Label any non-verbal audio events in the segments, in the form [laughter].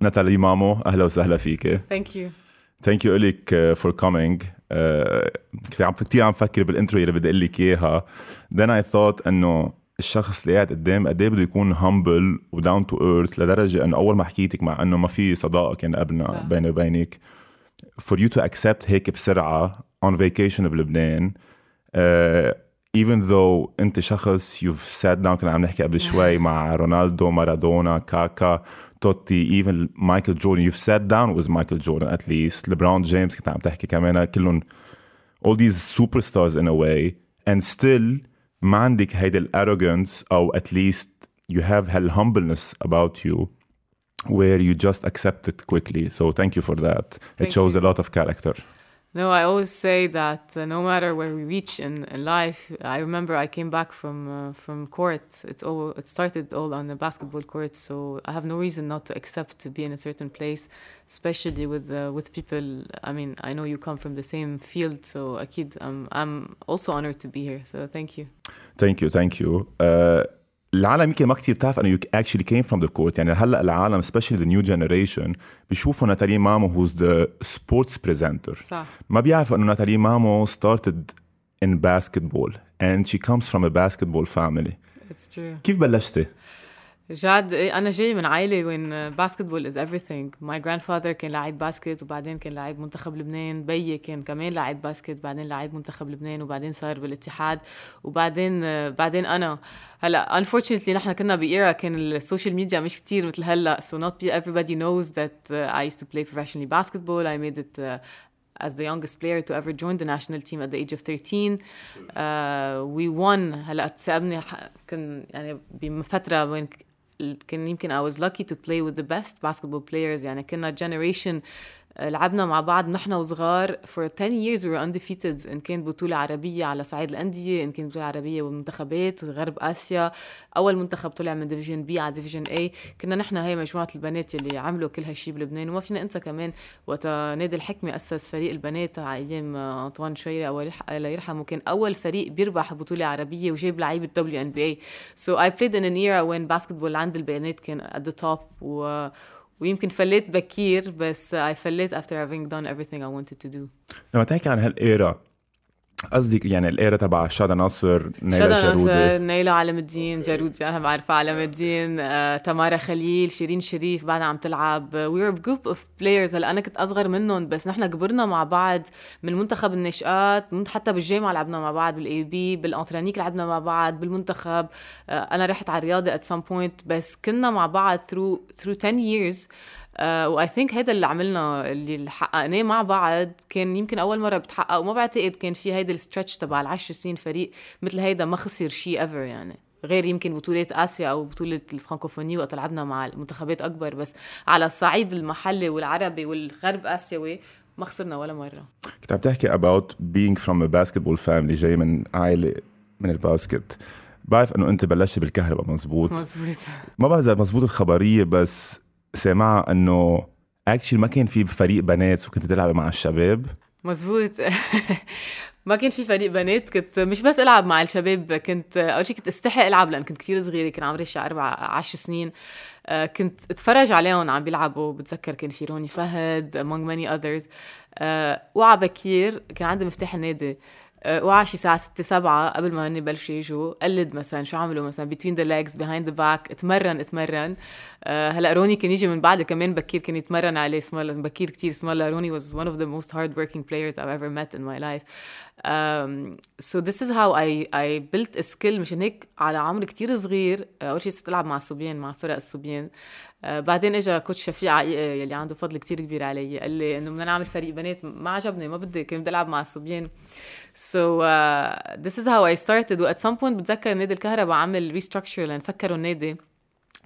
ناتالي مامو أهلا وسهلا فيك. ثانك يو ثانك يو لك فور كومينج كنت عم كثير عم فكر بالانترو اللي بدي أقول لك إياها. Then I thought إنه الشخص اللي قاعد قدام قد إيه بده يكون هامبل وداون تو ايرث لدرجة إنه أول ما حكيتك مع إنه ما في صداقة كان قبلنا بيني وبينك. For you to accept هيك بسرعة on vacation بلبنان uh, even though انت شخص you've sat down كنا عم نحكي قبل شوي مع رونالدو مارادونا كاكا توتي even مايكل جوردن you've sat down with مايكل جوردن at least ليبرون جيمس كنت عم تحكي كمان كلهم all these superstars in a way and still ما عندك هيدا الارروغنس او at least you have هال humbleness about you where you just accept it quickly so thank you for that Thank it shows you. a lot of character No, I always say that uh, no matter where we reach in, in life, I remember I came back from uh, from court. It's all it started all on the basketball court, so I have no reason not to accept to be in a certain place, especially with uh, with people. I mean, I know you come from the same field, so akid, I'm I'm also honored to be here. So thank you. Thank you, thank you. العالم يمكن ما كثير بتعرف إنه يو اكشلي كيم فروم ذا كورت يعني هلأ العالم سبيشلي ذا نيو جنريشن بيشوفوا ناتالي مامو هوز ذا سبورتس بريزنتر ما بيعرف إنه ناتالي مامو ستارتد ان باسكتبول and she comes from a basketball family It's true. كيف بلشتي؟ جاد إيه، أنا جاي من عائلة وين باسكتبول از everything. My grandfather كان لاعب باسكت وبعدين كان لاعب منتخب لبنان. بيي كان كمان لاعب باسكت بعدين لاعب منتخب لبنان وبعدين صار بالاتحاد وبعدين بعدين أنا. هلأ unfortunately نحن كنا بإيرا كان السوشيال ميديا مش كتير مثل هلأ so not everybody knows that uh, I used to play professionally basketball. I made it uh, as the youngest player to ever join the national team at the age of 13 uh, we won. هلأ تسألني كان يعني بفترة وين كان يمكن I was lucky to play with the best basketball players يعني كنا generation لعبنا مع بعض نحن وصغار for 10 years we were undefeated. إن كانت بطولة عربية على صعيد الأندية إن كانت بطولة عربية والمنتخبات غرب آسيا. أول منتخب طلع من ديفيجن بي على ديفيجن A. كنا نحن هي مجموعة البنات اللي عملوا كل هالشي بلبنان. وما فينا ننسى كمان وقت نادي الحكمة أسس فريق البنات على أيام أنطوان شيري الله يرحمه كان أول فريق بيربح بطولة عربية وجاب لعيبة دبليو ان بي اي so I played in an era when basketball عند البنات كان at the top و ويمكن فليت بكير بس I فليت after having done everything I wanted to do لما تحكي عن هالايرا قصدك يعني الايرا تبع شادا ناصر نيلا جارودي ناصر نيلا علم الدين جارودي أنا بعرفها علم الدين آه، تمارا خليل شيرين شريف بعدها عم تلعب. وي ار جروب اوف بلايرز هلا أنا كنت أصغر منهم بس نحن كبرنا مع بعض من منتخب النشآت من- حتى بالجامعة لعبنا مع بعض بالاي بي بالأنترانيك لعبنا مع بعض بالمنتخب. آه، أنا رحت على الرياضة at some point بس كنا مع بعض through through 10 years. واي ثينك هيدا اللي عملنا اللي حققناه مع بعض. كان يمكن أول مرة بتحقق وما بعتقد كان في هيدا الستريتش تبع العشر سنين فريق مثل هيدا ما خسر شيء ايفر يعني. غير يمكن بطولات آسيا أو بطولة الفرنكوفوني وقت لعبنا مع المنتخبات أكبر بس على الصعيد المحلي والعربي والغرب آسيوي ما خسرنا ولا مرة. كنت عم تحكي about being from a basketball family جاي من عائلة من الباسكت. بعرف إنه أنت بلشتي بالكهرباء مزبوط. مزبوط. ما بعرف إذا مزبوط الخبرية بس سامعة إنه اكشلي ما كان في فريق بنات وكنت تلعبي مع الشباب. مزبوط [laughs] ما كان في فريق بنات كنت مش بس ألعب مع الشباب كنت أول شيء كنت استحق ألعب لأن كنت كثير صغيرة كان عمري شي أربع عشر سنين. آه، كنت أتفرج عليهم عم بيلعبوا. بتذكر كان في روني فهد among many others. آه، وعى بكير كان عندي مفتاح النادي. آه، وعى شي الساعة 6 7 قبل ما هن يبلشوا يجوا قلد مثلا شو عملوا مثلا between the legs behind the back اتمرن اتمرن. آه، هلأ روني كان يجي من بعد كمان بكير كان يتمرن عليه اسمه الله- بكير كتير اسمه الله روني was one of the most hard working players I've ever met in my life. um, so this is how I I built a skill. مشان هيك على عمر كتير صغير آه، أول شيء صرت العب مع الصبيان مع فرق الصبيان. بعدين اجى كوتش شفيع عقيقة يلي عنده فضل كتير كبير علي قال لي إنه بدنا نعمل فريق بنات ما عجبني ما بدي كنت بدي ألعب مع الصبيان. So uh, this is how I started و at some point بتذكر نادي الكهرباء عمل restructure لأن سكروا النادي.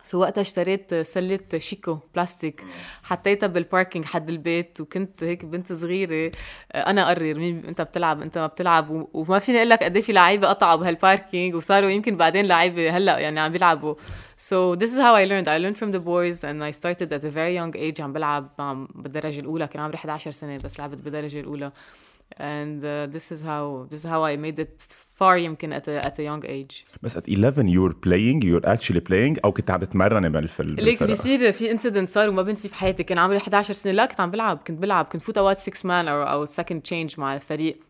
سو وقتها اشتريت سلة شيكو بلاستيك. حطيتها بالباركينج حد البيت وكنت هيك بنت صغيرة. أنا أقرر مين أنت بتلعب أنت ما بتلعب وما فيني أقول لك قد إيه في لعيبة قطعوا بهالباركينج وصاروا يمكن بعدين لعيبة هلأ يعني عم بيلعبوا. So this is how I learned. I learned from the boys and I started at a very young age عم بلعب بالدرجة الأولى. كان عمري 11 سنة بس لعبت بالدرجة الأولى. And uh, this is how this is how I made it far يمكن at a, at a young age. بس at 11 you're playing you're actually playing أو كنت عم تتمرني بالفيلم ليك بيصير في انسيدنت صار وما بنسي بحياتي. كان عمري 11 سنه لا كنت عم بلعب. كنت بلعب. كنت فوت أوقات 6 مان أو أو سكند تشينج مع الفريق.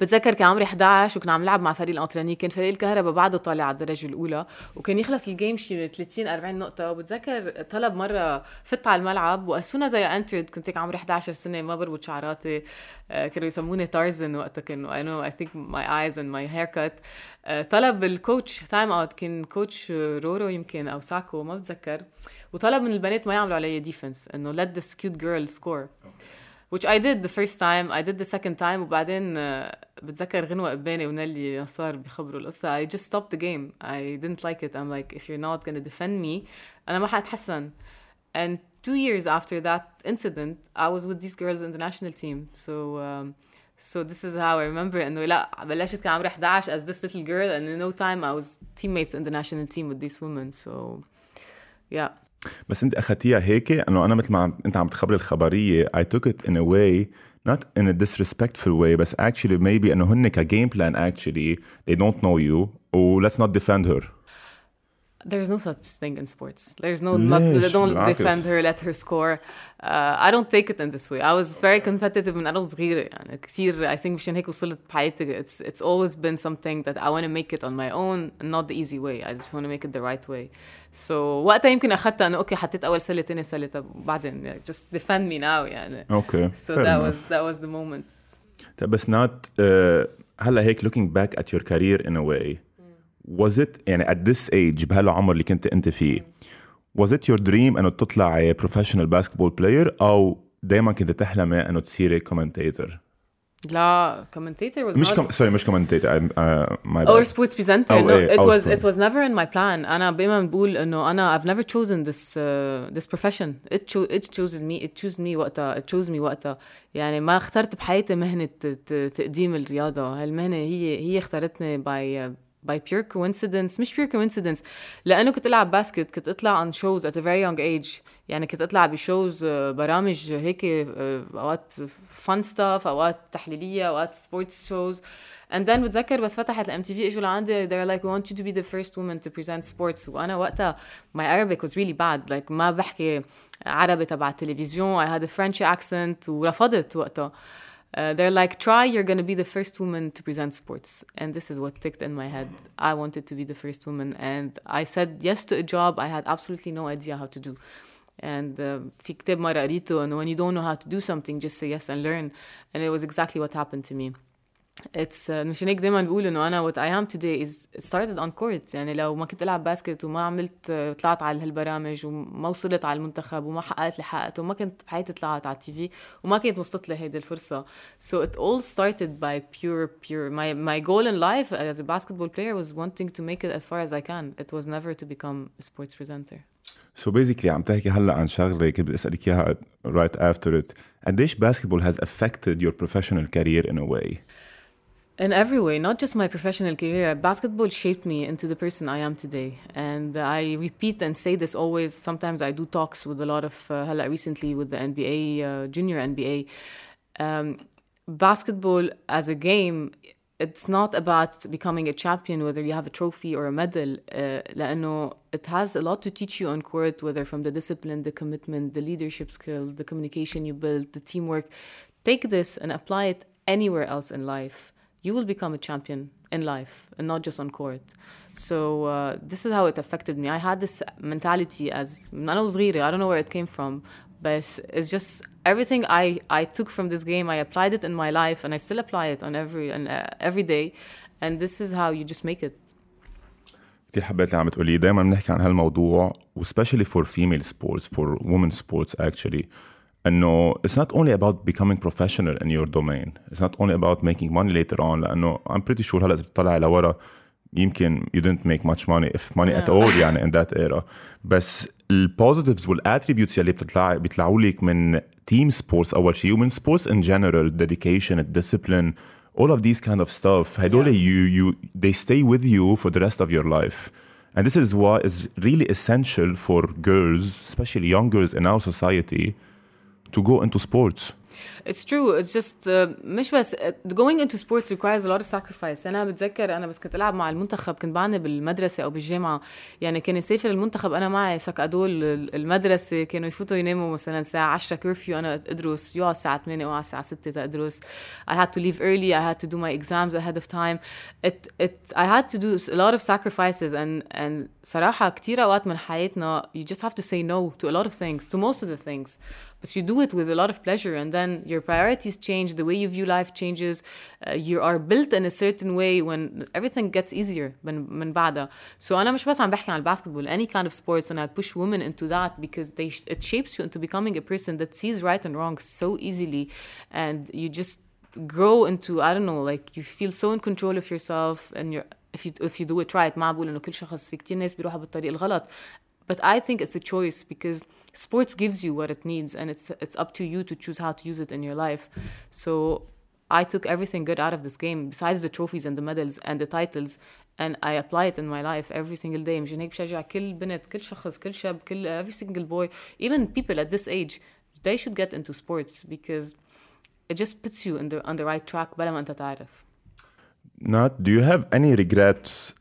بتذكر كان عمري 11 وكنا عم نلعب مع فريق الانتراني كان فريق الكهرباء بعده طالع على الدرجة الأولى وكان يخلص الجيم شي 30 40 نقطة. وبتذكر طلب مرة فت على الملعب واسونا زي انترد كنت عمري 11 سنة ما بربط شعراتي. آه، كانوا يسموني تارزن وقتها كانوا اي نو اي ثينك ماي ايز اند ماي هير كات طلب الكوتش تايم اوت كان كوتش رورو يمكن أو ساكو ما بتذكر. وطلب من البنات ما يعملوا علي ديفنس إنه let this cute girl score. which I did the first time I did the second time وبعدين uh, بتذكر غنوة قباني ونالي نصار بيخبروا القصة I just stopped the game I didn't like it I'm like if you're not gonna defend me أنا ما حأتحسن and two years after that incident I was with these girls in the national team so um, so this is how I remember انه لا بلشت كان عمري 11 as this little girl and in no time I was teammates in the national team with these women so yeah بس انت اخذتيها هيك انه أنا مثل ما عم انت عم تخبري الخبريه I took it in a way not in a disrespectful way بس actually maybe انه هن كجيم بلان actually they don't know you و let's not defend her There's no such thing in sports. There's no not, ليش؟ don't بالعكس. defend her, let her score. Uh, I don't take it in this way. I was very competitive من أنا وصغيرة يعني كثير I think مشان هيك وصلت بحياتي it's it's always been something that I want to make it on my own and not the easy way. I just want to make it the right way. So وقتها يمكن أخذتها إنه أوكي حطيت أول سلة تاني سلة طب وبعدين يعني just defend me now يعني. okay So fair that enough. was that was the moment. طيب بس not uh, هلا هيك looking back at your career in a way was it يعني at this age بهالعمر اللي كنت انت فيه was it your dream انه تطلعي professional basketball player أو دائما كنت تحلمي انه تصيري commentator لا commentator was مش not كم... سوري مش commentator I'm, uh, my or bad. sports presenter أو no إيه، it was it was never in my plan أنا دايما بقول انه أنا I've never chosen this uh, this profession it cho- it chosen me it chose me وقتها it chose me وقتها يعني ما اخترت بحياتي مهنة تقديم الرياضة هالمهنة هي هي اختارتني by uh, by pure coincidence مش pure coincidence لانه كنت العب باسكت كنت اطلع on shows at a very young age يعني كنت اطلع بشوز برامج هيك آه، اوقات fun stuff اوقات تحليليه اوقات sports shows and then بتذكر بس فتحت الام تي في اجوا لعندي they're like we want you to be the first woman to present sports وانا وقتها my Arabic was really bad like ما بحكي عربي تبع التلفزيون I had a French accent ورفضت وقتها Uh, they're like, try, you're going to be the first woman to present sports. And this is what ticked in my head. I wanted to be the first woman. And I said yes to a job I had absolutely no idea how to do. And uh, في كتاب مرة قريته إنه when you don't know how to do something just say yes and learn. And it was exactly what happened to me. It's uh, مشان هيك دايما بقول انه انا what I am today is it started on court يعني لو ما كنت العب باسكت وما عملت uh, طلعت على هالبرامج وما وصلت على المنتخب وما حققت اللي حققته وما كنت بحياتي طلعت على التي في وما كانت وصلت لي هيدي الفرصه so it all started by pure pure my my goal in life as a basketball player was wanting to make it as far as I can it was never to become a sports presenter So basically عم تحكي هلا عن شغله كنت بدي اسالك اياها right after it قديش basketball has affected your professional career in a way In every way, not just my professional career, basketball shaped me into the person I am today. And I repeat and say this always. Sometimes I do talks with a lot of, uh, هلا recently with the NBA, uh, junior NBA. Um, basketball as a game, it's not about becoming a champion, whether you have a trophy or a medal. Uh, لأنه it has a lot to teach you on court, whether from the discipline, the commitment, the leadership skill, the communication you build, the teamwork. Take this and apply it anywhere else in life you will become a champion in life and not just on court. So uh, this is how it affected me. I had this mentality as من أنا وصغيرة. I don't know where it came from, but it's just everything I, I took from this game. I applied it in my life, and I still apply it on every and uh, every day. And this is how you just make it. كثير حبيت اللي عم تقولي دائما بنحكي عن هالموضوع especially for female sports for women sports actually انه it's not only about becoming professional in your domain it's not only about making money later on لانه I'm pretty sure هلا اذا بتطلع لورا يمكن you didn't make much money if money at all يعني in that era بس البوزيتيفز والاتريبيوتس يلي بتطلع بيطلعوا لك من team sports اول شيء ومن sports in general dedication discipline all of these kind of stuff هدول Yeah. you you they stay with you for the rest of your life and this is what is really essential for girls especially young girls in our society to go into sports It's true. It's just uh, مش بس uh, going into sports requires a lot of sacrifice. أنا بتذكر أنا بس كنت ألعب مع المنتخب كنت بعاني بالمدرسة أو بالجامعة يعني كان يسافر المنتخب أنا معي سكادول المدرسة كانوا يفوتوا يناموا مثلا الساعة 10 كرفيو أنا أدرس يقعد الساعة 8 أو الساعة 6 تأدرس. I had to leave early. I had to do my exams ahead of time. It it I had to do a lot of sacrifices and and صراحة كتير أوقات من حياتنا you just have to say no to a lot of things to most of the things. But you do it with a lot of pleasure, and then your priorities change, the way you view life changes. Uh, you are built in a certain way when everything gets easier من من بعدها. So أنا مش بس عم بحكي عن basketball, any kind of sports, and I push women into that because they it shapes you into becoming a person that sees right and wrong so easily, and you just grow into I don't know, like you feel so in control of yourself, and you're if you if you do it right ما بقول إنه كل شخص في كتير ناس بيروحوا بالطريق الغلط. But I think it's a choice because sports gives you what it needs and it's it's up to you to choose how to use it in your life. So I took everything good out of this game besides the trophies and the medals and the titles and I apply it in my life every single day. مشان هيك بشجع كل بنت كل شخص كل شاب كل every single boy even people at this age they should get into sports because it just puts you in the on the right track بلا ما انت تعرف. Nat, do you have any regrets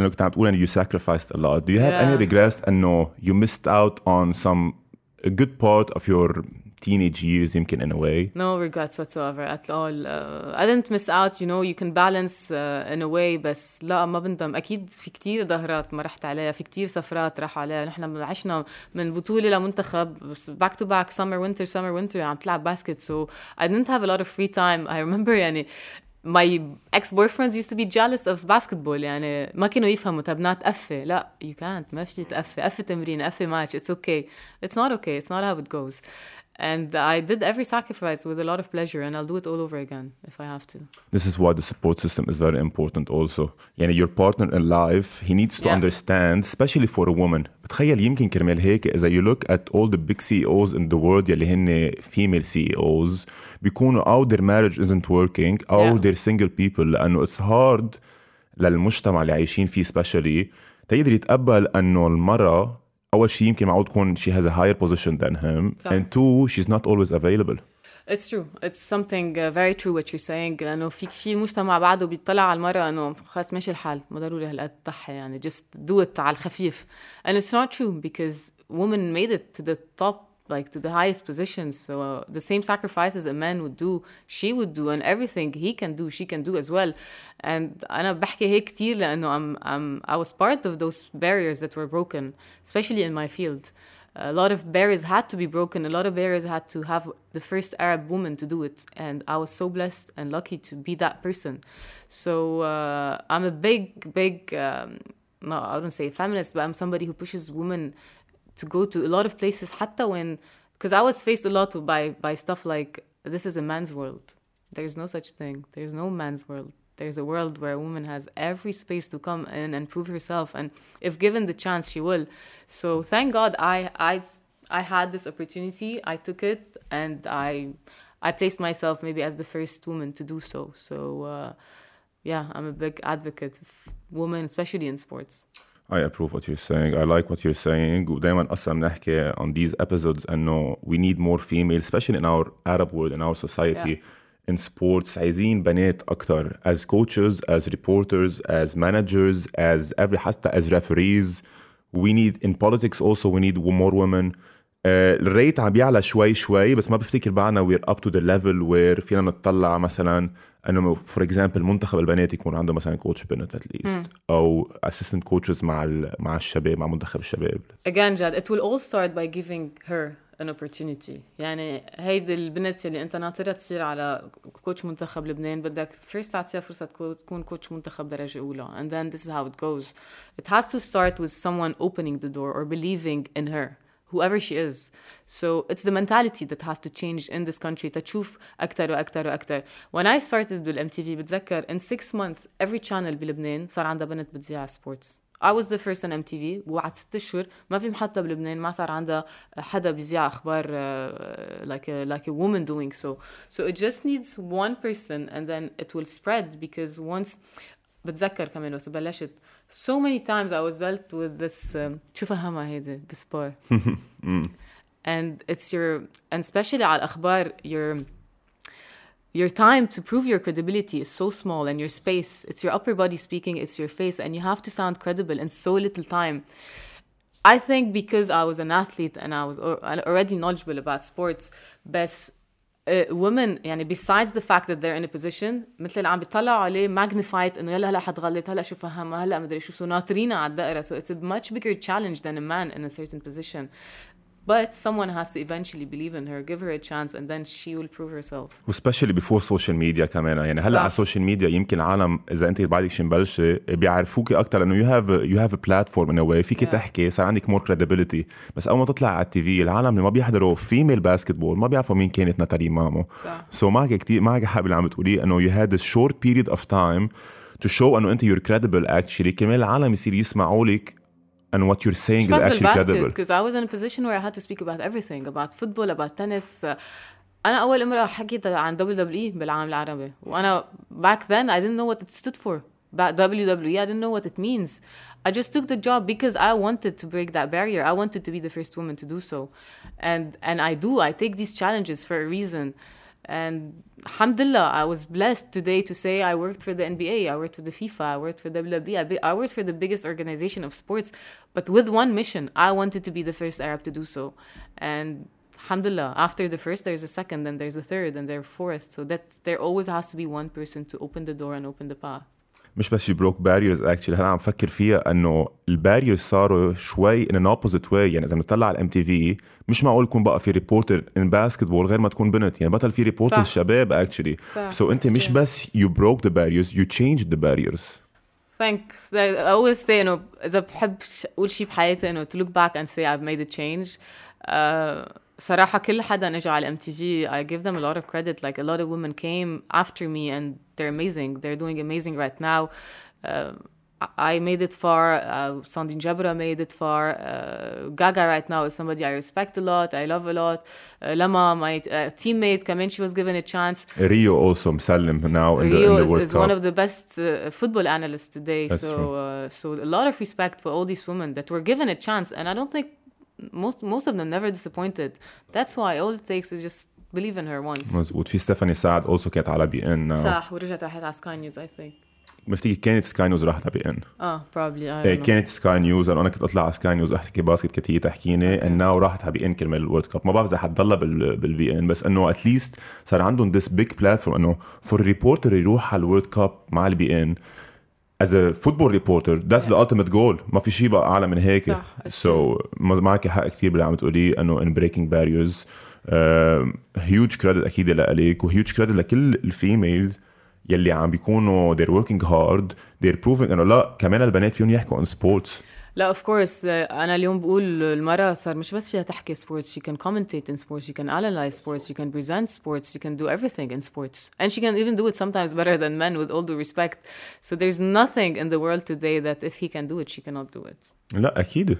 انه كنت عم تقول انه you sacrificed a lot. Do you have Yeah. any regrets انه you missed out on some a good part of your teenage years يمكن in a way? No regrets whatsoever at all. Uh, I didn't miss out. You know, you can balance uh, in a way بس لا ما بندم. أكيد في كتير ظهرات ما رحت عليها، في كتير سفرات راح عليها. نحن عشنا من بطولة لمنتخب بس back to back summer winter summer winter عم تلعب باسكت. So I didn't have a lot of free time. I remember يعني my ex-boyfriends used to be jealous of basketball يعني ما كانوا يفهموا طب نا تقفي لا you can't ما في تقفي قفي تمرين قفي match it's okay it's not okay it's not how it goes and I did every sacrifice with a lot of pleasure and I'll do it all over again if I have to This is why the support system is very important also. يعني your partner in life he needs to Yeah. understand especially for a woman. بتخيل يمكن كرمال هيك إذا you look at all the big CEOs in the world يلي هن female CEOs بيكونوا أو their marriage isn't working أو Yeah. they're single people لأنه it's hard للمجتمع اللي عايشين فيه especially تقدر يتقبل أنه المرأة أول شيء يمكن معقول تكون she has a higher position than him صح. and two she's not always available. It's true. It's something uh, very true what you're saying لأنه في في مجتمع بعده بيطلع على المرأة إنه خلاص ماشي الحال ما ضروري هالقد تضحي يعني just do it على الخفيف and it's not true because women made it to the top like to the highest positions so uh, the same sacrifices a man would do she would do and everything he can do she can do as well and أنا بحكي هيك كتير لأنه I'm, I'm, I was part of those barriers that were broken especially in my field a lot of barriers had to be broken. A lot of barriers had to have the first Arab woman to do it, and I was so blessed and lucky to be that person. So uh, I'm a big, big. Um, no, I wouldn't say feminist, but I'm somebody who pushes women to go to a lot of places. حتى when, because I was faced a lot by by stuff like this is a man's world. There's no such thing. There's no man's world. There's a world where a woman has every space to come in and prove herself, and if given the chance, she will. So thank God, I I I had this opportunity. I took it, and I I placed myself maybe as the first woman to do so. So uh, yeah, I'm a big advocate of women, especially in sports. I approve what you're saying. I like what you're saying. ودايما اصلا بنحكي on these episodes انه we need more female especially in our Arab world in our society in sports عايزين بنات اكتر as coaches as reporters as managers as every حتى as referees we need in politics also we need more women uh, الريت عم بيعلى شوي شوي بس ما بفتكر بعنا we're up to the level where فينا نطلع مثلا إنه فور اكزامبل منتخب البنات يكون عنده مثلا كوتش بنت اتليست أو اسيستنت كوتشز مع مع الشباب مع منتخب الشباب. Again, Jad, it will all start by giving her an opportunity. يعني هيدي البنت اللي أنت ناطرها تصير على كوتش منتخب لبنان بدك first تعطيها تكو- تكون كوتش منتخب درجة أولى. And then this is how it goes. It has to start with someone opening the door or believing in her. whoever she is so it's the mentality that has to change in this country تشوف أكتر وأكتر وأكتر when I started بالام تي في بتذكر in six months every channel بلبنان صار عندها بنت بتذيع سبورتس I was the first on MTV وبعد ست اشهر ما في محطة بلبنان ما صار عندها حدا بيذيع اخبار uh, like a, like a woman doing so. So it just needs one person and then it will spread because once بتذكر كمان بس بلشت so many times I was dealt with this um, شو فهمها هيدي بسبار [laughs] and it's your and especially على الاخبار your your time to prove your credibility is so small and your space it's your upper body speaking it's your face and you have to sound credible in so little time I think because I was an athlete and I was already knowledgeable about sports بس uh, Women يعني besides the fact that they're in a position مثل اللي عم بيطلعوا عليه magnified انه يلا هلا حتغلط هلا شو فهمها هلا مدري شو سو ناطرينها على الدائره so it's a much bigger challenge than a man in a certain position but someone has to eventually believe in her give her a chance and then she will prove herself. وسبيشلي بيفور سوشيال ميديا كمان. يعني هلأ على السوشيال ميديا يمكن العالم إذا أنت بعدك شي مبلشة بيعرفوكي أكثر لأنه يو هاف يو هاف ا بلاتفورم ان واي فيك yeah. تحكي صار عندك مور كريديبيليتي بس أول ما تطلع على التي في العالم اللي ما بيحضروا فيميل باسكتبول ما بيعرفوا مين كانت ناتالي مامو. سو so معك كثير معك حق اللي عم بتقوليه إنه يو هاد شورت بيريد اوف تايم تو شو إنه أنت يور كريديبل اكشلي كمان العالم يصير يسمعوا لك and what you're saying is actually credible. Because I was in a position where I had to speak about everything, about football, about tennis. أنا أول امرأة حكيت عن WWE بالعالم العربي وأنا back then I didn't know what it stood for. Back WWE I didn't know what it means. I just took the job because I wanted to break that barrier. I wanted to be the first woman to do so. And and I do. I take these challenges for a reason. And alhamdulillah, I was blessed today to say I worked for the NBA, I worked for the FIFA, I worked for WWE, I, worked for the biggest organization of sports, but with one mission. I wanted to be the first Arab to do so. And alhamdulillah, after the first, there's a second, then there's a third, and there's a fourth. So that there always has to be one person to open the door and open the path. مش بس يبروك باريرز اكشلي هلا عم فكر فيها إنه الباريرز صاروا شوي ان ان اوبوزيت واي يعني إذا بنطلع على الام تي في مش معقول يكون بقى في ريبورتر ان باسكتبول غير ما تكون بنت. يعني بطل في ريبورترز شباب اكشلي سو so أنت مش بس يو بروك ذا باريرز يو تشينج ذا باريرز Thanks. I always say إنه إذا بحب أقول شيء بحياتي إنه to look back and say I've made a change. uh, صراحة كل حدا اجى على ام تي في I give them a lot of credit like a lot of women came after me and they're amazing they're doing amazing right now uh, I made it far uh, Sandine Jabra made it far uh, Gaga right now is somebody I respect a lot I love a lot uh, Lama my uh, teammate كمان she was given a chance Rio also مسلم now in Rio the, in the is, World is Cup one of the best uh, football analysts today That's so true. uh, so a lot of respect for all these women that were given a chance and I don't think most most of them never disappointed. That's why all it takes is just believe in her once. مزبوط في ستيفاني سعد also كانت على بي ان صح ورجعت راحت على سكاي نيوز I think. بفتكر كانت سكاي نيوز راحت على بي ان آه probably I إيه don't know. كانت سكاي نيوز أنا كنت أطلع على سكاي نيوز احكي باسكت كانت هي تحكيني and now راحت على بي ان كرمال الورد كاب ما بعرف إذا حتضلها بال بالبي ان بس إنه اتليست صار عندهم ذس بيج بلاتفورم إنه فور ريبورتر يروح على الورد كاب مع البي ان as a football reporter that's the ultimate goal. ما في شيء بقى أعلى من هيك. صح، it's so معك حق كثير باللي عم تقوليه إنه in breaking barriers. هيوج كريدت أكيد لك وهيوج كريدت لكل الفيميلز يلي عم بيكونوا they're working hard they're proving إنه لا كمان البنات فيهم يحكوا عن سبورتس لا اوف كورس انا اليوم بقول المراه صار مش بس فيها تحكي سبورتس she can commentate in sports she can analyze sports she can present sports she can do everything in sports and she can even do it sometimes better than men with all due respect so there's nothing in the world today that if he can do it she cannot do it لا اكيد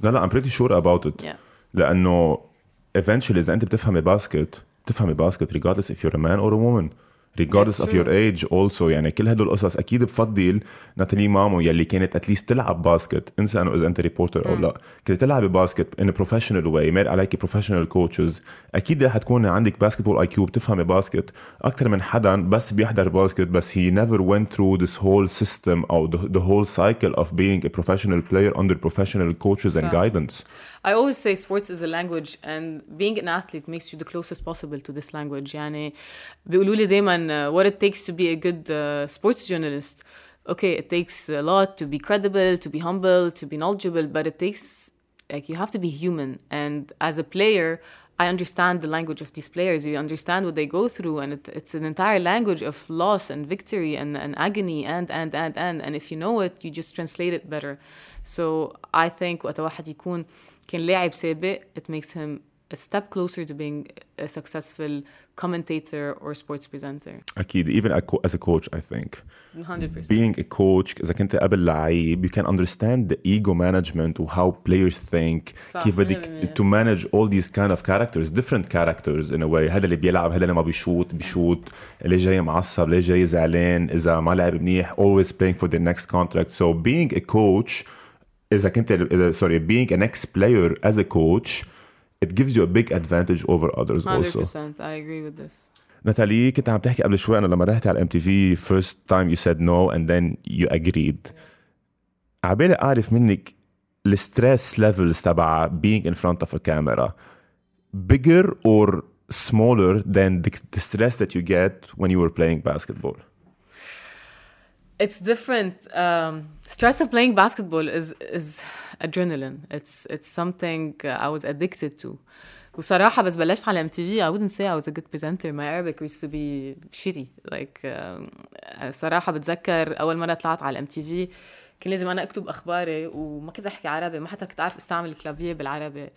لا لا I'm pretty sure about it yeah لانه eventually اذا انت بتفهمي باسكت بتفهمي باسكت regardless if you're a man or a woman regardless That's of your true. age also يعني كل هدول القصص اكيد بفضل ناتالي مامو يلي كانت اتليست تلعب باسكت انسى انه اذا انت ريبورتر او لا كنت تلعبي باسكت ان بروفيشنال واي مال عليكي بروفيشنال كوتشز اكيد رح تكون عندك باسكتبول اي كيو بتفهمي باسكت اكثر من حدا بس بيحضر باسكت بس he never went through this whole system او the, the whole cycle of being a professional player under professional coaches and صح. guidance I always say sports is a language and being an athlete makes you the closest possible to this language يعني بيقولوا لي دايما uh, what it takes to be a good uh, sports journalist okay it takes a lot to be credible to be humble to be knowledgeable but it takes like you have to be human and as a player I understand the language of these players. You understand what they go through, and it, it's an entire language of loss and victory and, and agony and and and and. And if you know it, you just translate it better. So I think وقت واحد يكون كان لاعب سابق, it makes him a step closer to being a successful commentator or sports presenter. اكيد even a co- as a coach I think 100%. being a coach اذا كنت قبل لعيب you can understand the ego management و how players think صح، كيف بدك 100%. to manage all these kind of characters different characters in a way هذا اللي بيلعب هذا اللي ما بيشوت بيشوت اللي جاي معصب اللي جاي زعلان اذا ما لعب منيح always playing for the next contract so being a coach اذا كنت اذا sorry being an ex player as a coach it gives you a big advantage over others 100%, also. 100% I agree with this. Nathalie, كنت عم تحكي قبل شوي انا لما رحت على الام تي في first time you said no and then you agreed. عبالي اعرف منك الستريس ليفلز تبع being in front of a camera bigger or smaller than the, the stress that you get when you were playing basketball. It's different um, stress of playing basketball is is adrenaline it's it's something uh, i was addicted to وصراحة بس بلشت على MTV I wouldn't say I was a good presenter my Arabic used to be shitty like uh, صراحة بتذكر أول مرة طلعت على MTV كان لازم أنا أكتب أخباري وما كنت أحكي عربي ما حتى كنت أعرف أستعمل الكلافيه بالعربي uh,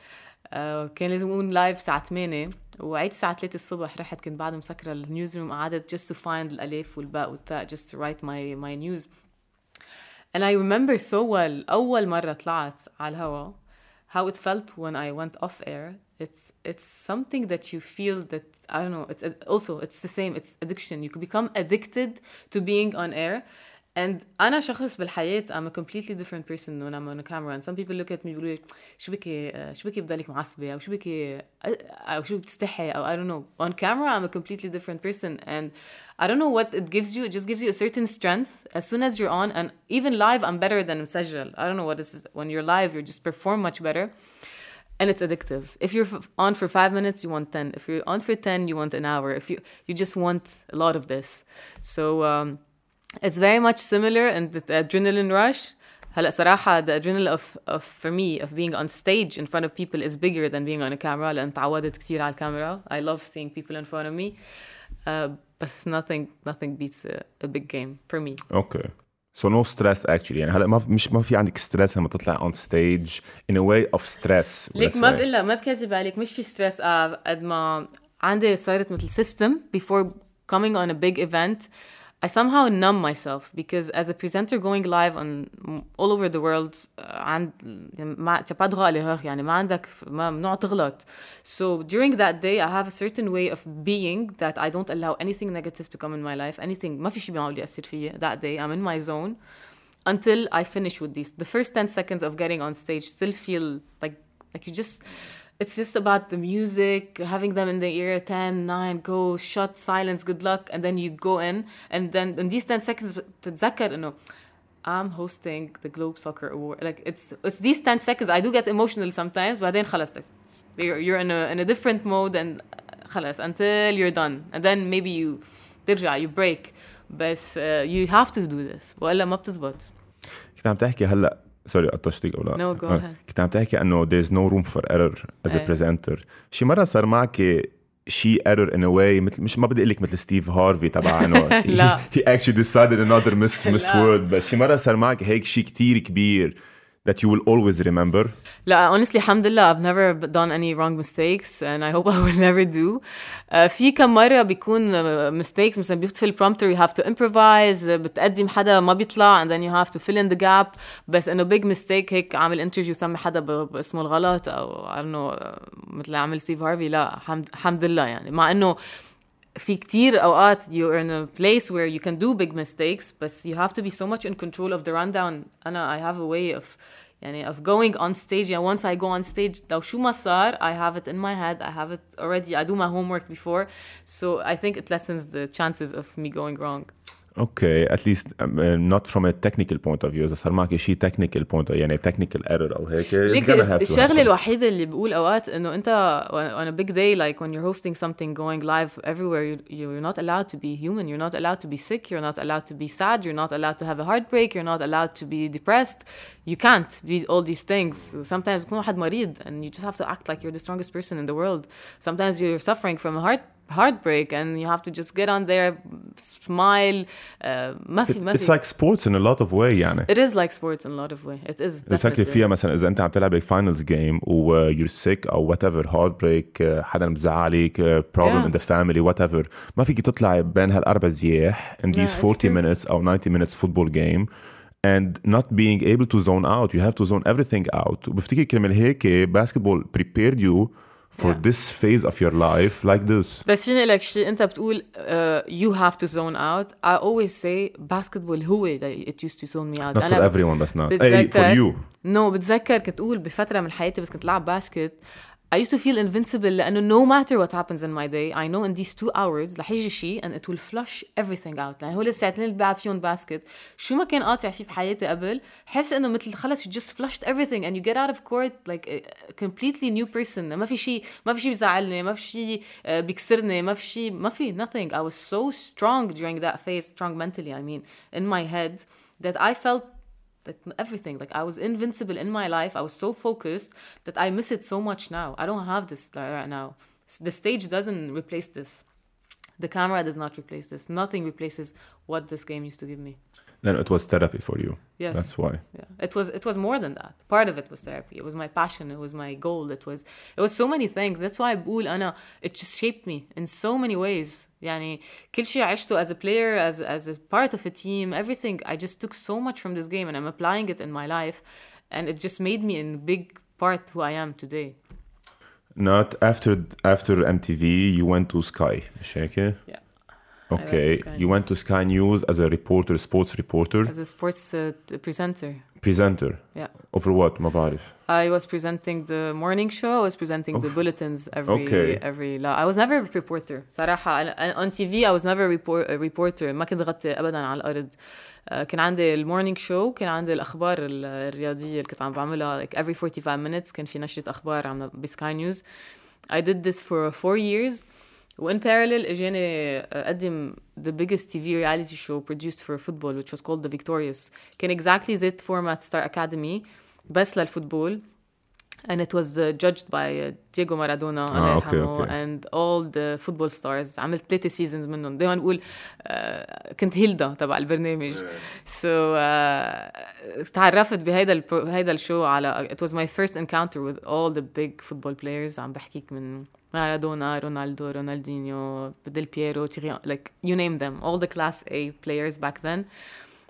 كان لازم أقول لايف الساعة 8 وعيت الساعة 3 الصبح رحت كنت بعد مسكرة النيوز روم قعدت just to find الألف والباء والتاء just to write my, my news and I remember so well أول مرة طلعت على الهوا how it felt when I went off air. It's it's something that you feel that I don't know. It's also it's the same. It's addiction. You could become addicted to being on air. And أنا شخص بالحياة I'm a completely different person when I'm on a camera and some people look at me بيقولوا لي شو بكي شو بكي بضلك معصبة أو شو بكي أو شو بتستحي أو I don't know on camera I'm a completely different person and I don't know what it gives you it just gives you a certain strength as soon as you're on and even live I'm better than مسجل I don't know what is when you're live you just perform much better and it's addictive if you're on for five minutes you want 10 if you're on for 10 you want an hour if you you just want a lot of this so um, it's very much similar and the adrenaline rush هلا صراحة the adrenaline of, of for me of being on stage in front of people is bigger than being on a camera لأن تعودت كثير على الكاميرا I love seeing people in front of me uh, بس nothing nothing beats a, a big game for me Okay. So no stress actually يعني هلا ما مش ما في عندك ستريس لما تطلع on stage in a way of stress ليك let's ما say. بقول لك ما بكذب عليك مش في ستريس قد ما عندي صارت مثل سيستم before coming on a big event I somehow numb myself because as a presenter going live on all over the world uh, عند ما t'as pas droit à l'erreur يعني ما عندك ما ممنوع تغلط so during that day I have a certain way of being that I don't allow anything negative to come in my life anything ما في شيء بيعمل يأثر فيي that day I'm in my zone until I finish with these the first 10 seconds of getting on stage still feel like like you just it's just about the music having them in the ear 10 9 go shut silence good luck and then you go in and then in these 10 seconds تتذكر انه I'm hosting the Globe Soccer Award like it's it's these 10 seconds I do get emotional sometimes بعدين خلص you're, you're in a in a different mode and خلص until you're done and then maybe you ترجع you break بس uh, you have to do this والا ما بتزبط كنت عم تحكي هلا سوري قطشتك أو لا No, go آه. ahead. كنت عم تحكي إنه there's no room for error as a إيه. presenter شي مرة صار معك شي error in a way مثل مش ما بدي أقول لك مثل ستيف هارفي تبع إنه [laughs] لا. he, actually decided another miss [laughs] miss لا. world بس شي مرة صار معك هيك شي كتير كبير that you will always remember لا honestly الحمد لله I've never done any wrong mistakes and I hope I [laughs] will never do uh, في كم مرة بيكون uh, mistakes مثلا بيفتح البرومتر you have to improvise uh, بتقدم حدا ما بيطلع and then you have to fill in the gap بس انه big mistake هيك عامل انترفيو سمي حدا ب- باسمه الغلط او I don't know uh, مثل عمل ستيف هارفي لا الحمد الحمد لله يعني مع انه في كتير اوقات you're in a place where you can do big mistakes بس you have to be so much in control of the rundown انا I have a way of يعني of going on stage يعني once I go on stage لو شو ما صار I have it in my head I have it already I do my homework before so I think it lessens the chances of me going wrong Okay, at least um, uh, not from a technical point of view. إذا صار معك شيء technical point يعني technical error أو هيك. it's ليك gonna have to الشغله happen. الوحيده اللي بقول اوقات انه انت on a big day like when you're hosting something going live everywhere you, you're not allowed to be human you're not allowed to be sick you're not allowed to be sad you're not allowed to have a heartbreak you're not allowed to be depressed you can't be all these things sometimes تكون واحد مريض and you just have to act like you're the strongest person in the world sometimes you're suffering from a heart heartbreak and you have to just get on there smile uh, ما في ما It's في like sports in a lot of way يعني. it is like sports in a lot of way it is بتفكري definitely. فيها مثلا اذا انت عم تلعب فاينلز جيم و you're sick او وات ايفر هارد بريك حدا مزعلك بروبلم Yeah. ان ذا فاميلي وات ايفر ما فيك تطلعي بين هالاربع زياح in Yeah, these it's 40 true. minutes او 90 minutes football game and not being able to zone out you have to zone everything out وبفتكر كرمال هيك basketball prepared you for Yeah. this phase of your life like this بس فيني لك شيء انت بتقول uh, you have to zone out I always say basketball هو that it used to zone me out not for everyone بس not hey, for بتذكر- you نو no, بتذكر كنت اقول بفتره من حياتي بس كنت لعب باسكت I used to feel invincible لأنه no matter what happens in my day I know in these two hours رح يجي شيء and it will flush everything out يعني هول الساعتين اللي بلعب فيهم باسكت شو ما كان قاطع فيه بحياتي قبل حس إنه مثل خلص you just flushed everything and you get out of court like a completely new person ما في شيء ما في شيء بزعلني ما في شيء بيكسرني ما في شيء ما في nothing I was so strong during that phase strong mentally I mean in my head that I felt that everything like i was invincible in my life. I was so focused that i miss it so much now. I don't have this uh, right now. The stage doesn't replace this. The camera does not replace this. Nothing replaces what this game used to give me then it was therapy for you yes that's why yeah it was it was more than that part of it was therapy it was my passion it was my goal it was it was so many things that's why بقول أنا it just shaped me in so many ways يعني كل شيء عشته as a player as as a part of a team everything I just took so much from this game and I'm applying it in my life and it just made me in big part who I am today not after after MTV you went to Sky مش هيك؟ yeah Okay, Sky you went to Sky News as a reporter, sports reporter, as a sports uh, t- presenter presenter. Yeah. Over what? ما بعرف. I was presenting the morning show. I was presenting the bulletins every Okay. every. لا, I was never a reporter. صراحة أنا- on TV I was never a, report, a reporter. ما كنت غطي أبدا على الأرض. آه، كان عندي المورنينج شو كان عندي الأخبار ال- الرياضية اللي كنت عم بعملها like every 45 minutes كان في نشرة أخبار عم بسكاي نيوز. I did this for four years. وإن parallel إجاني أقدم the biggest TV reality show produced for football which was called The Victorious كان exactly زي format Star Academy بس للفوتبول and it was uh, judged by uh, Diego Maradona الله آه، أوكي، يرحمه أوكي. and all the football stars عملت ثلاثة seasons منهم دايما نقول uh, كنت هيلدا تبع البرنامج so uh, تعرفت بهيدا هيدا الشو على it was my first encounter with all the big football players. عم بحكيك من مارادونا رونالدو رونالدينيو ديل بييرو تيري like you name them. All the class A players back then.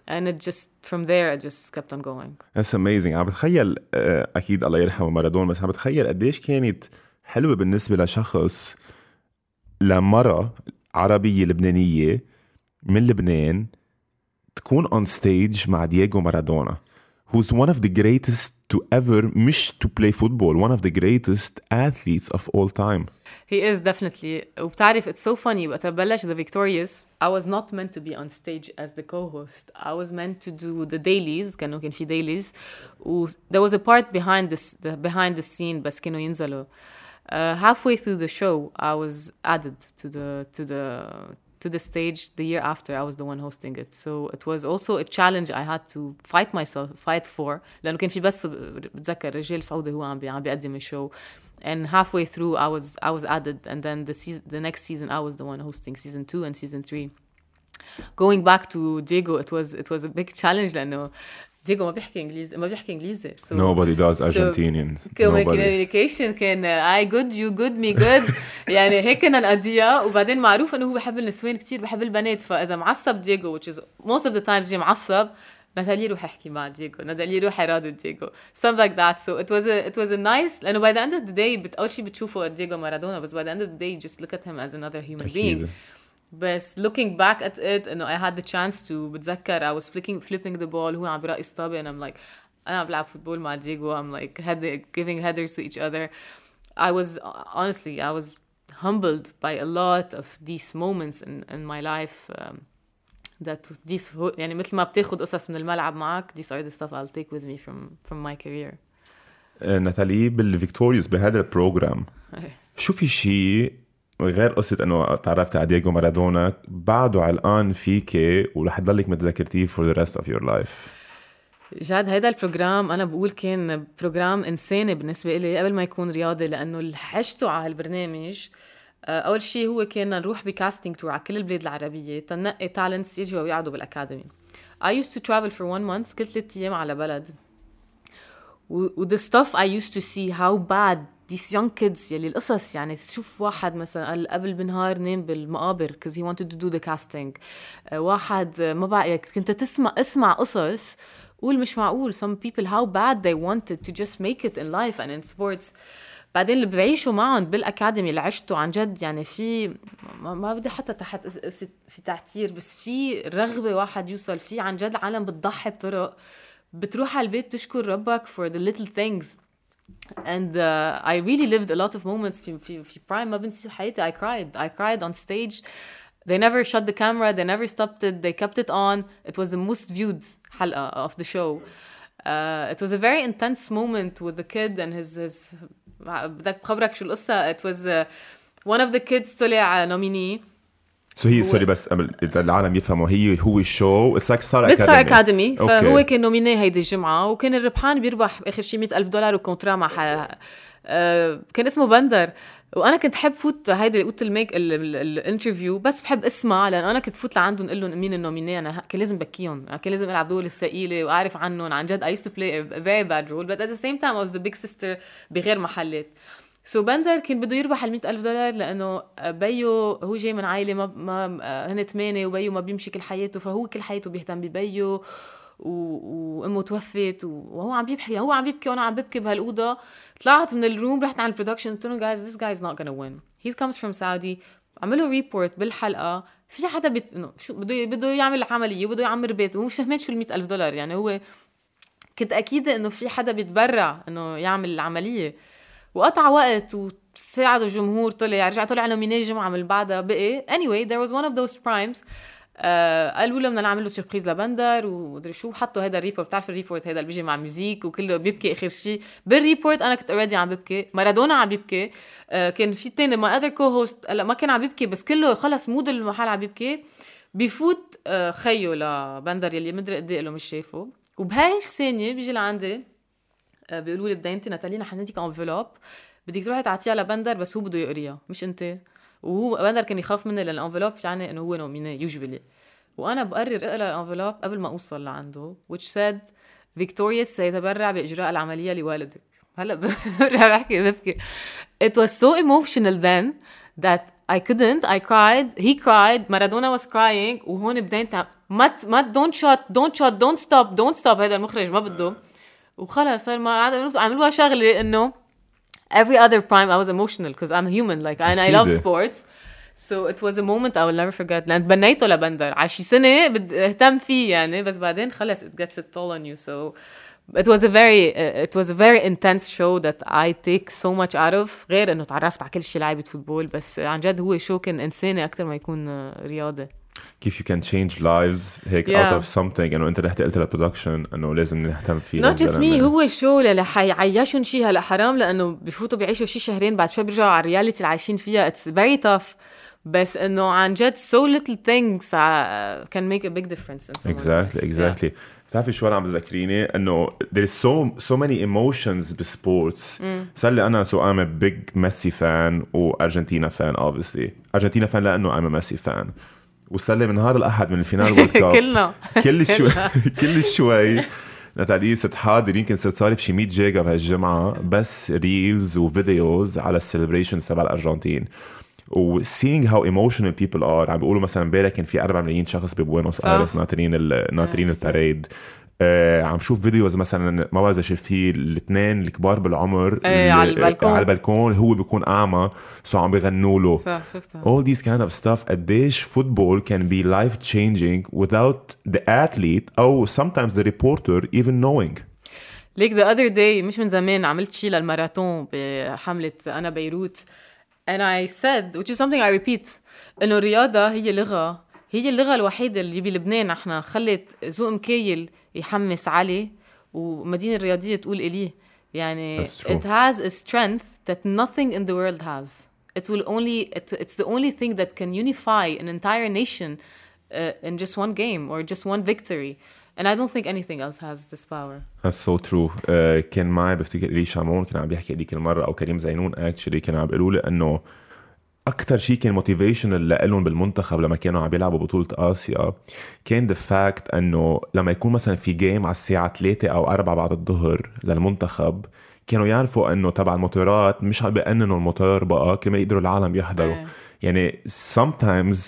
And it just from there it just kept on going. That's amazing. عم بتخيل آه، أكيد الله يرحمه مارادونا بس عم بتخيل قديش كانت حلوة بالنسبة لشخص لمرة عربية لبنانية من لبنان تكون on stage مع دييغو مارادونا who's one of the greatest to ever مش to play football one of the greatest athletes of all time He is definitely وبتعرف it's so funny وقت بلش The Victorious I was not meant to be on stage as the co-host I was meant to do the dailies كانوا كان في dailies و there was a part behind this the behind the scene بس كانوا ينزلوا uh, halfway through the show I was added to the to the to the stage the year after I was the one hosting it so it was also a challenge I had to fight myself fight for لأنه كان في بس بتذكر رجال سعودي هو عم بي- عم بيقدم الشو and halfway through I was I was added and then the season the next season I was the one hosting season 2 and season 3 going back to Diego it was it was a big challenge [laughs] لأنه ديجو ما بيحكي انجليزي ما بيحكي انجليزي so nobody does So- Argentinian nobody communication كان I good you good me good يعني هيك كنا نقضيها وبعدين معروف انه هو بحب النسوان كتير بحب البنات فاذا معصب دييغو which is most of the times جي معصب ناتالي روح احكي مع دييغو ناتالي روح راضي دييغو something like that so it was a it was a nice لأنه by the end of the day بت, اول شيء بتشوفه دييغو مارادونا بس by the end of the day you just look at him as another human being. بس looking back at it انه I had the chance to بتذكر I was flicking flipping the ball هو عم برقص طابة and I'm like انا عم بلعب فوتبول مع دييغو I'm like head, giving headers to each other I was honestly I was humbled by a lot of these moments in, in my life um, that these يعني مثل ما بتاخد قصص من الملعب معك these are the stuff I'll take with me from from my career آه، ناتالي بالفيكتوريوس بهذا البروجرام [laughs] شو في شيء غير قصة إنه تعرفت على دييغو مارادونا بعده علقان فيك ورح تضلك متذكرتيه for the rest of your life. جاد هيدا البروجرام أنا بقول كان بروجرام إنساني بالنسبة لي قبل ما يكون رياضي لأنه اللي حشته على هالبرنامج آه، أول شيء هو كان نروح بكاستنج تور على كل البلاد العربية تنقي تالنتس يجوا ويقعدوا بالاكاديمي I used to travel for one month كل ثلاث أيام على بلد. و the stuff I used to see how bad these young kids يلي القصص يعني تشوف واحد مثلا قال قبل بنهار نام بالمقابر because he wanted to do the casting. آه، واحد ما بقى يعني كنت تسمع اسمع قصص قول مش معقول. Some people how bad they wanted to just make it in life and in sports. بعدين اللي بعيشوا معهم بالأكاديمي اللي عشتوا عن جد يعني في ما, بدي حتى تحت في تعتير بس في رغبة واحد يوصل فيه عن جد عالم بتضحي بطرق. بتروح على البيت تشكر ربك for the little things. and uh, I really lived a lot of moments في في في prime ما بنسي حياتي I cried I cried on stage they never shut the camera they never stopped it they kept it on it was the most viewed حلقة of the show uh, it was a very intense moment with the kid and his his بدك بخبرك شو القصة it was uh, one of the kids طلع nominee سو هي سوري بس قبل العالم يفهموا هي هو الشو اتس لايك ستار بيت ستار اكاديمي اكاديمي فهو كان نوميني هيدي الجمعة وكان الربحان بيربح باخر شي مئة ألف دولار وكونترا مع. آه كان اسمه بندر. وأنا كنت حب فوت هيدي اوضه الميك الانترفيو بس بحب أسمع لأن أنا كنت فوت لعندهم أقول لهم مين النوميني أنا كان لازم بكيهم. كان لازم ألعب دول الثقيله وأعرف عنهم. عن جد used to play a very bad role but at the same time I was the big sister بغير محلات. سو بندر كان بده يربح ال ألف دولار لأنه بيو هو جاي من عائلة ما ما هن ثمانيه وبيو ما بيمشي كل حياته فهو كل حياته بيهتم ببيو وأمه توفت وهو عم بيبكي هو عم بيبكي وأنا عم ببكي بهالاوضه طلعت من الروم رحت على البرودكشن قلت لهم جايز ذيس جاي از نوت gonna win. He comes from Saudi. عملوا ريبورت بالحلقة. في حدا بت... شو بده بده يعمل عملية وبده يعمر بيت ومش فهمان شو ال ألف دولار. يعني هو كنت أكيدة إنه في حدا بيتبرع إنه يعمل العملية وقطع وقت وساعد الجمهور طلع رجع طلع نوميني جمعة من بعدها بقي. Anyway there was one of those primes آه قالوا له بدنا نعمل له سربريز لبندر ومدري شو حطوا هذا الريبورت بتعرف الريبورت هذا اللي بيجي مع ميوزيك وكله بيبكي آخر شيء بالريبورت أنا كنت اوريدي عم ببكي مارادونا عم بيبكي آه كان في تاني ما اذر كو هوست هلا ما كان عم بيبكي بس كله خلص مود المحل عم بيبكي بفوت آه خيو لبندر يلي مدري قد له مش شايفه. وبهاي الثانية بيجي لعندي بيقولوا لي بدينتي ناتالي نحن نديك انفلوب بدك تروحي تعطيها لبندر بس هو بده يقريها مش أنت؟ وهو بندر كان يخاف مني لأن الانفلوب يعني إنه هو نوميني يوجوالي وأنا بقرر أقرأ الانفلوب قبل ما أوصل لعنده which said فيكتوريا سيتبرع بإجراء العملية لوالدك. هلأ [laughs] برجع بحكي ببكي it was so emotional then that I couldn't. I cried. He cried. Maradona was crying. وهون بديت ما ما don't shot don't shot don't stop don't stop هذا المخرج ما بده. وخلص صار ما عملوها شغله انه every other prime I was emotional because I'm human like and I love sports so it was a moment I will never forget لأن تبنيته لبندر على شي سنة بدي اهتم فيه يعني بس بعدين خلص it gets a toll on you so it was a very uh, it was a very intense show that I take so much out of غير انه تعرفت على كل شيء لعيبة فوتبول بس عن جد هو شو كان انساني اكثر ما يكون رياضي كيف you can change lives هيك out of something. إنه أنت رحت قلت للبرودكشن إنه لازم نهتم فيه not just me هو شو اللي حيعيشهم شيء هلا حرام لأنه بفوتوا بيعيشوا شي شهرين بعد شوي بيرجعوا على الرياليتي اللي عايشين فيها. It's very tough. بس إنه عن جد can make a big difference in some exactly exactly yeah. بتعرفي شو أنا عم بذكريني؟ إنه there is so so many emotions بسبورتس. صار لي أنا سو ام a big ميسي فان وارجنتينا فان obviously. ارجنتينا فان لأنه ام ميسي فان وصار لي من نهار الأحد من الفينال وورلد كاب [laughs] كلنا. كل شوي [laughs] كل شوي. نتالي صرت حاضر. يمكن صرت صارف شي 100 جيجا بهالجمعه بس ريلز وفيديوز على السليبريشنز تبع الأرجنتين. و seeing how emotional people are. عم بيقولوا مثلا امبارح كان في 4 ملايين شخص ببوينوس آيرس ناطرين ناطرين الباريد آه عم شوف فيديوز مثلا ما بعرف إذا شفتيه الاثنين الكبار بالعمر إيه على البلكون. على البلكون هو بيكون أعمى سو عم بيغنوا له. صح شفتها all these kind of stuff قديش فوتبول can be life changing without the athlete أو sometimes the reporter even knowing. ليك the other day مش من زمان عملت شيء للماراثون بحملة أنا بيروت and I said which is something I repeat إنه الرياضة هي لغة هي اللغة الوحيدة اللي بلبنان نحن خلت ذوق مكايل يحمس علي ومدينة الرياضية تقول إليه يعني it has a strength that nothing in the world has it will only it, it's the only thing that can unify an entire nation uh, in just one game or just one victory and I don't think anything else has this power That's so true uh, كان معي بفتكر إلي شامون كان عم بيحكي هذيك المرة أو كريم زينون اكشلي كانوا عم بيقولوا لي إنه أكثر شيء كان موتيفيشن لهم بالمنتخب لما كانوا عم يلعبوا بطولة آسيا كان ذا فاكت إنه لما يكون مثلا في جيم على الساعة 3 أو 4 بعد الظهر للمنتخب كانوا يعرفوا إنه تبع الموتورات مش عم بيأننوا الموتور بقى كرمال يقدروا العالم يحضروا. يعني sometimes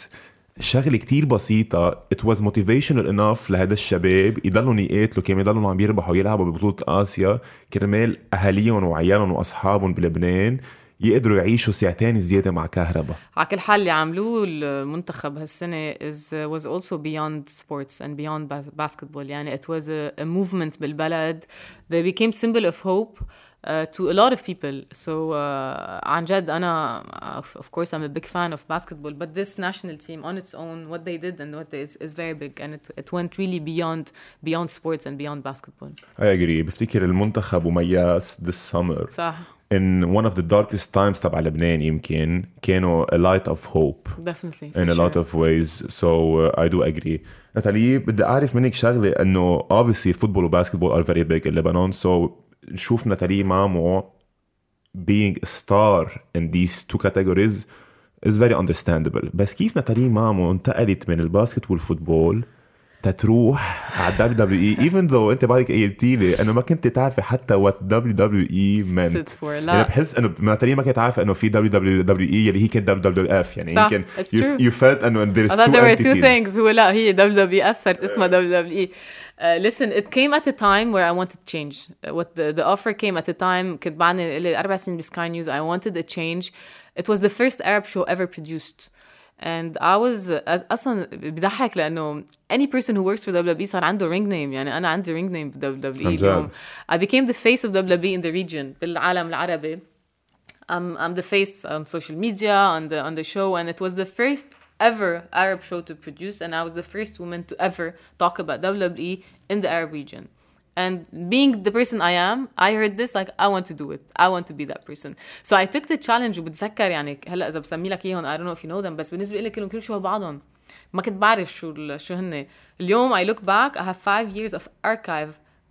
شغلة كتير بسيطة it was motivational enough لهذا الشباب يضلوا يقاتلوا كمان يضلوا عم يربحوا يلعبوا ببطولة آسيا. كرمال أهاليهم وعيالهم وأصحابهم بلبنان يقدروا يعيشوا ساعتين زيادة مع كهرباء على كل حال اللي عملوه المنتخب هالسنة is, was also beyond sports and beyond basketball يعني it was a, a movement بالبلد they became symbol of hope uh, to a lot of people. So uh, عن جد أنا of, of course I'm a big fan of basketball, but this national team on its own, what they did and what they is, is very big, and it, it went really beyond beyond sports and beyond basketball. I agree بفتكر المنتخب ومياس this summer صح in one of the darkest times تبع لبنان يمكن كانوا a light of hope definitely in for a lot sure. of ways so uh, I do agree ناتالي بدي اعرف منك شغله انه obviously football وباسكتبول are very big in Lebanon so نشوف ناتالي مامو being a star in these two categories is very understandable بس كيف ناتالي مامو انتقلت من الباسكت والفوتبول تتروح على الدبليو دبليو اي ايفن ذو انت بعدك قلتي لي انه ما كنت تعرفي حتى وات دبليو دبليو اي مانت أنا بحس انه ما تاني ما كنت عارفة انه في دبليو دبليو دبليو اي اللي هي كانت دبليو دبليو اف يعني يمكن يو فيلت انه ذير از تو ثينجز هو لا هي دبليو دبليو اف صارت اسمها دبليو دبليو اي listen it came at a time where I wanted change. Uh, what the, the offer came at a time أربع سنين بسكاي نيوز I wanted a change. It was the first Arab show ever produced. And I was as أصلا بضحك لأنه any person who works for WWE صار عنده ring name يعني أنا عندي ring name ب WWE عن جد. اليوم. I became the face of WWE in the region بالعالم العربي. I'm I'm the face on social media on the on the show, and it was the first ever Arab show to produce, and I was the first woman to ever talk about WWE in the Arab region. And being the person I am, I heard this like I want to do it. I want to be that person. So I took the challenge وبتذكر يعني هلا اذا بسمي لك اياهم I don't know if you know them بس بالنسبه لي كلهم كل شو بعضهم. ما كنت بعرف شو ال- شو هن. اليوم I look back I have five years of archive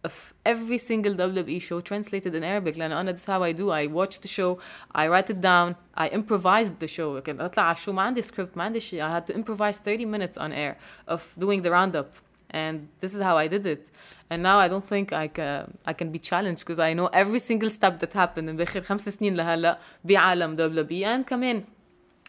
of every single WWE show translated in Arabic لأنه أنا this is how I do I watch the show I write it down I improvised the show كنت أطلع على الشو ما عندي script ما عندي شيء I had to improvise 30 minutes on air of doing the roundup and this is how I did it and now I don't think I can I can be challenged because I know every single step that happened من بآخر خمس سنين لهلا بعالم WWE and كمان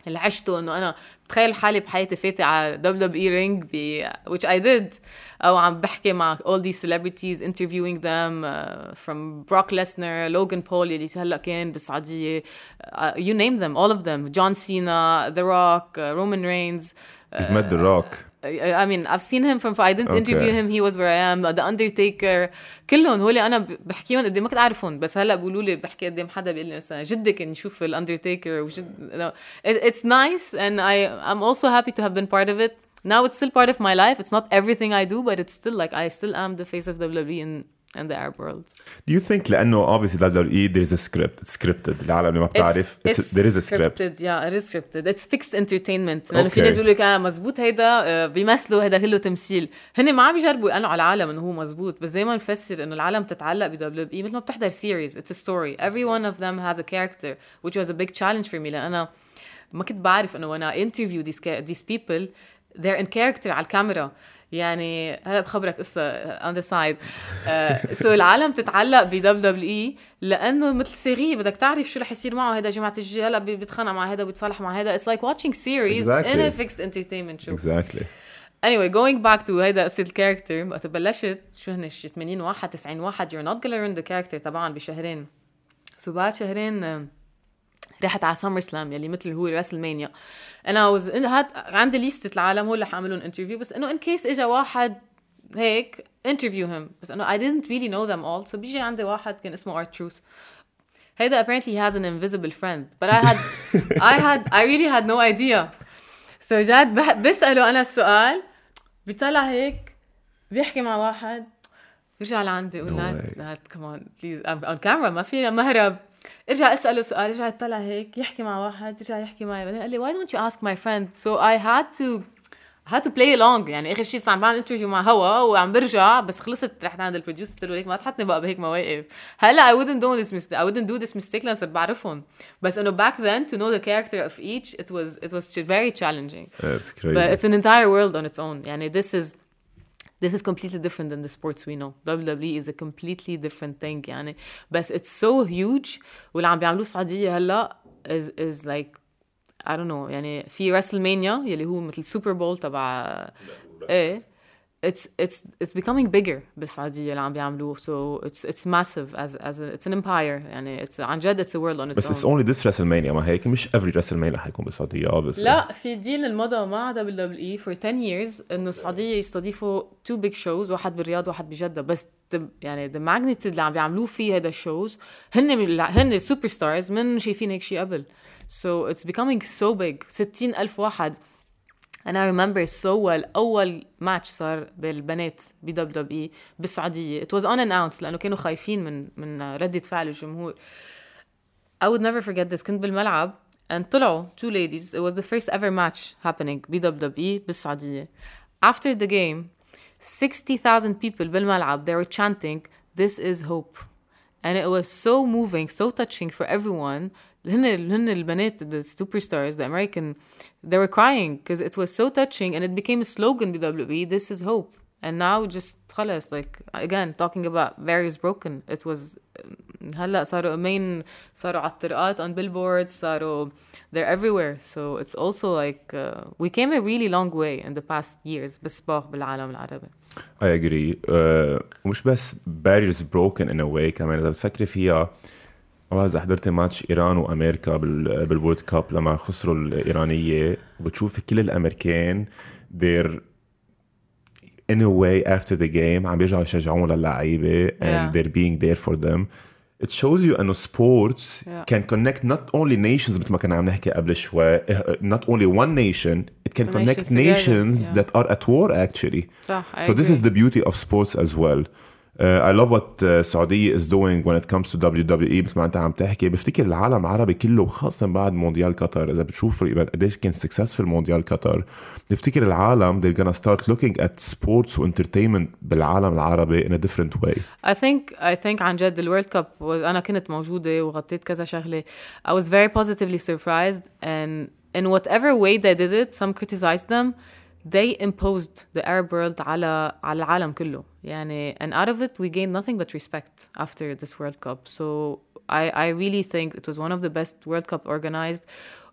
اللي عشته انه انا بتخيل حالي بحياتي فاتي على دبليو دبليو اي رينج ب which I did او عم بحكي مع all these celebrities interviewing them uh, from Brock Lesnar, Logan Paul اللي هلا كان بالسعودية uh, you name them all of them John Cena, The Rock, uh, Roman Reigns You've met The Rock I I mean I've seen him from I didn't Okay. interview him he was where I am The Undertaker كلهم هول انا ب- بحكيهم قد إيه ما كنت اعرفهم بس هلا بيقولوا لي بحكي قدام حدا بيقول لي مثلا جدي كان يشوف الاندرتيكر وجد no. It- it's nice and I I'm also happy to have been part of it now it's still part of my life it's not everything I do but it's still like I still am the face of WWE in in the Arab world Do you think لأنه obviously WWE there's a script it's scripted العالم اللي ما بتعرف it's, there is a script scripted yeah it is scripted it's fixed entertainment لانه في Okay. ناس بيقولوا لك اه مزبوط هيدا آه، بيمثلوا هيدا كله تمثيل هن ما عم يجربوا يقنعوا على العالم انه هو مزبوط بس دائما بفسر انه العالم تتعلق ب دبليو اي مثل ما بتحضر سيريز it's a story every one of them has a character which was a big challenge for me لان انا ما كنت بعرف انه when I interview these ca- these people they're in character على الكاميرا يعني هلا بخبرك قصة on the side. سو العالم تتعلق ب دبليو اي لأنه مثل سيري بدك تعرف شو رح يصير معه هيدا جماعة الجي هلا بي- بيتخانق مع هيدا وبيتصالح مع هيدا. It's like watching series Exactly. in a fixed entertainment show. Exactly. Anyway going back to هيدا قصة الكاركتر وقت بلشت شو هن شي 80 واحد 90 واحد you're not gonna learn the character طبعا بشهرين. سو بعد شهرين رحت على سمر سلام يلي مثل هو راسل مانيا أنا in هاد عندي ليستة العالم هو اللي حاعملهم انترفيو بس إنه ان كيس اجى واحد هيك interview him بس إنه I didn't really know them all so بيجي عندي واحد كان اسمه Art Truth. هيدا apparently he has an invisible friend but I had [laughs] I had I really had no idea. So جاد بسأله أنا السؤال بيطلع هيك بيحكي مع واحد بيرجع لعندي. نات كمان بليز اون كاميرا ما في مهرب. ارجع اساله سؤال ارجع يطلع هيك يحكي مع واحد يرجع يحكي معي بعدين قال لي why don't you ask my friend so I had to had to play along يعني اخر شيء صار عم بعمل انترفيو مع هوا وعم برجع بس خلصت رحت عند البروديوسر قلت له ليك ما تحطني بقى بهيك مواقف هلا I wouldn't do this mistake I wouldn't do this mistake لأن صرت بعرفهم بس انه back then to know the character of each it was it was very challenging it's crazy but it's an entire world on its own يعني this is this is completely different than the sports we know WWE is a completely different thing يعني بس it's so huge واللي عم بيعملوه السعودية هلا is is like I don't know يعني في راسل مانيا يلي هو مثل سوبر بول تبع ايه it's it's it's becoming bigger بالسعودية اللي عم بيعملوه. So it's it's massive as as a, it's an empire. يعني it's عن جد it's a world on its بس own. it's only this WrestleMania. ما هيك مش every WrestleMania حيكون بالسعودية obviously. لا في ديل المضى مع دبليو دبليو اي for 10 years إنه السعوديه يستضيفوا تو بيج شوز واحد بالرياض وواحد بجدة. بس the, يعني the magnitude اللي عم بيعملوه فيه هذا الشوز هن هن سوبر ستارز من شايفين هيك شيء قبل. So it's becoming so big. 60 ألف واحد. and I remember so well أول ماتش صار بالبنات ب دبليو دبليو بالسعودية it was unannounced لأنه كانوا خايفين من من ردة فعل الجمهور I would never forget this كنت بالملعب and طلعوا two ladies it was the first ever match happening ب WWE بالسعودية after the game 60,000 people بالملعب they were chanting this is hope and it was so moving so touching for everyone هن هن البنات the superstars the American they were crying because it was so touching and it became a slogan WWE this is hope and now just خلص like again talking about various broken it was هلا صاروا main صاروا على الطرقات on billboards صاروا they're everywhere so it's also like uh, we came a really long way in the past years بالسباق بالعالم العربي I agree uh, ومش بس barriers broken in a way كمان اذا بتفكري فيها ما بعرف اذا حضرتي ماتش ايران وامريكا بال بالورد كاب لما خسروا الايرانيه وبتشوفي كل الامريكان they're in a way after the game عم بيرجعوا يشجعون للعيبه and Yeah. they're being there for them it shows you انه sports Yeah. can connect not only nations مثل ما كنا عم نحكي قبل شوي not only one nation it can The connect nations nations yeah. that are at war actually صح I so this agree. is the beauty of sports as well. Uh, I love what uh, Saudi is doing when it comes to WWE مثل ما انت عم تحكي بفتكر العالم العربي كله خاصة بعد مونديال قطر إذا بتشوف قديش كان successful مونديال قطر بفتكر العالم they're gonna start looking at sports و entertainment بالعالم العربي in a different way. I think I think عن جد الورلد كاب انا كنت موجوده وغطيت كذا شغله I was very positively surprised and in whatever way they did it some criticized them they imposed the Arab world على على العالم كله يعني and out of it we gained nothing but respect after this World Cup so I I really think it was one of the best World Cup organized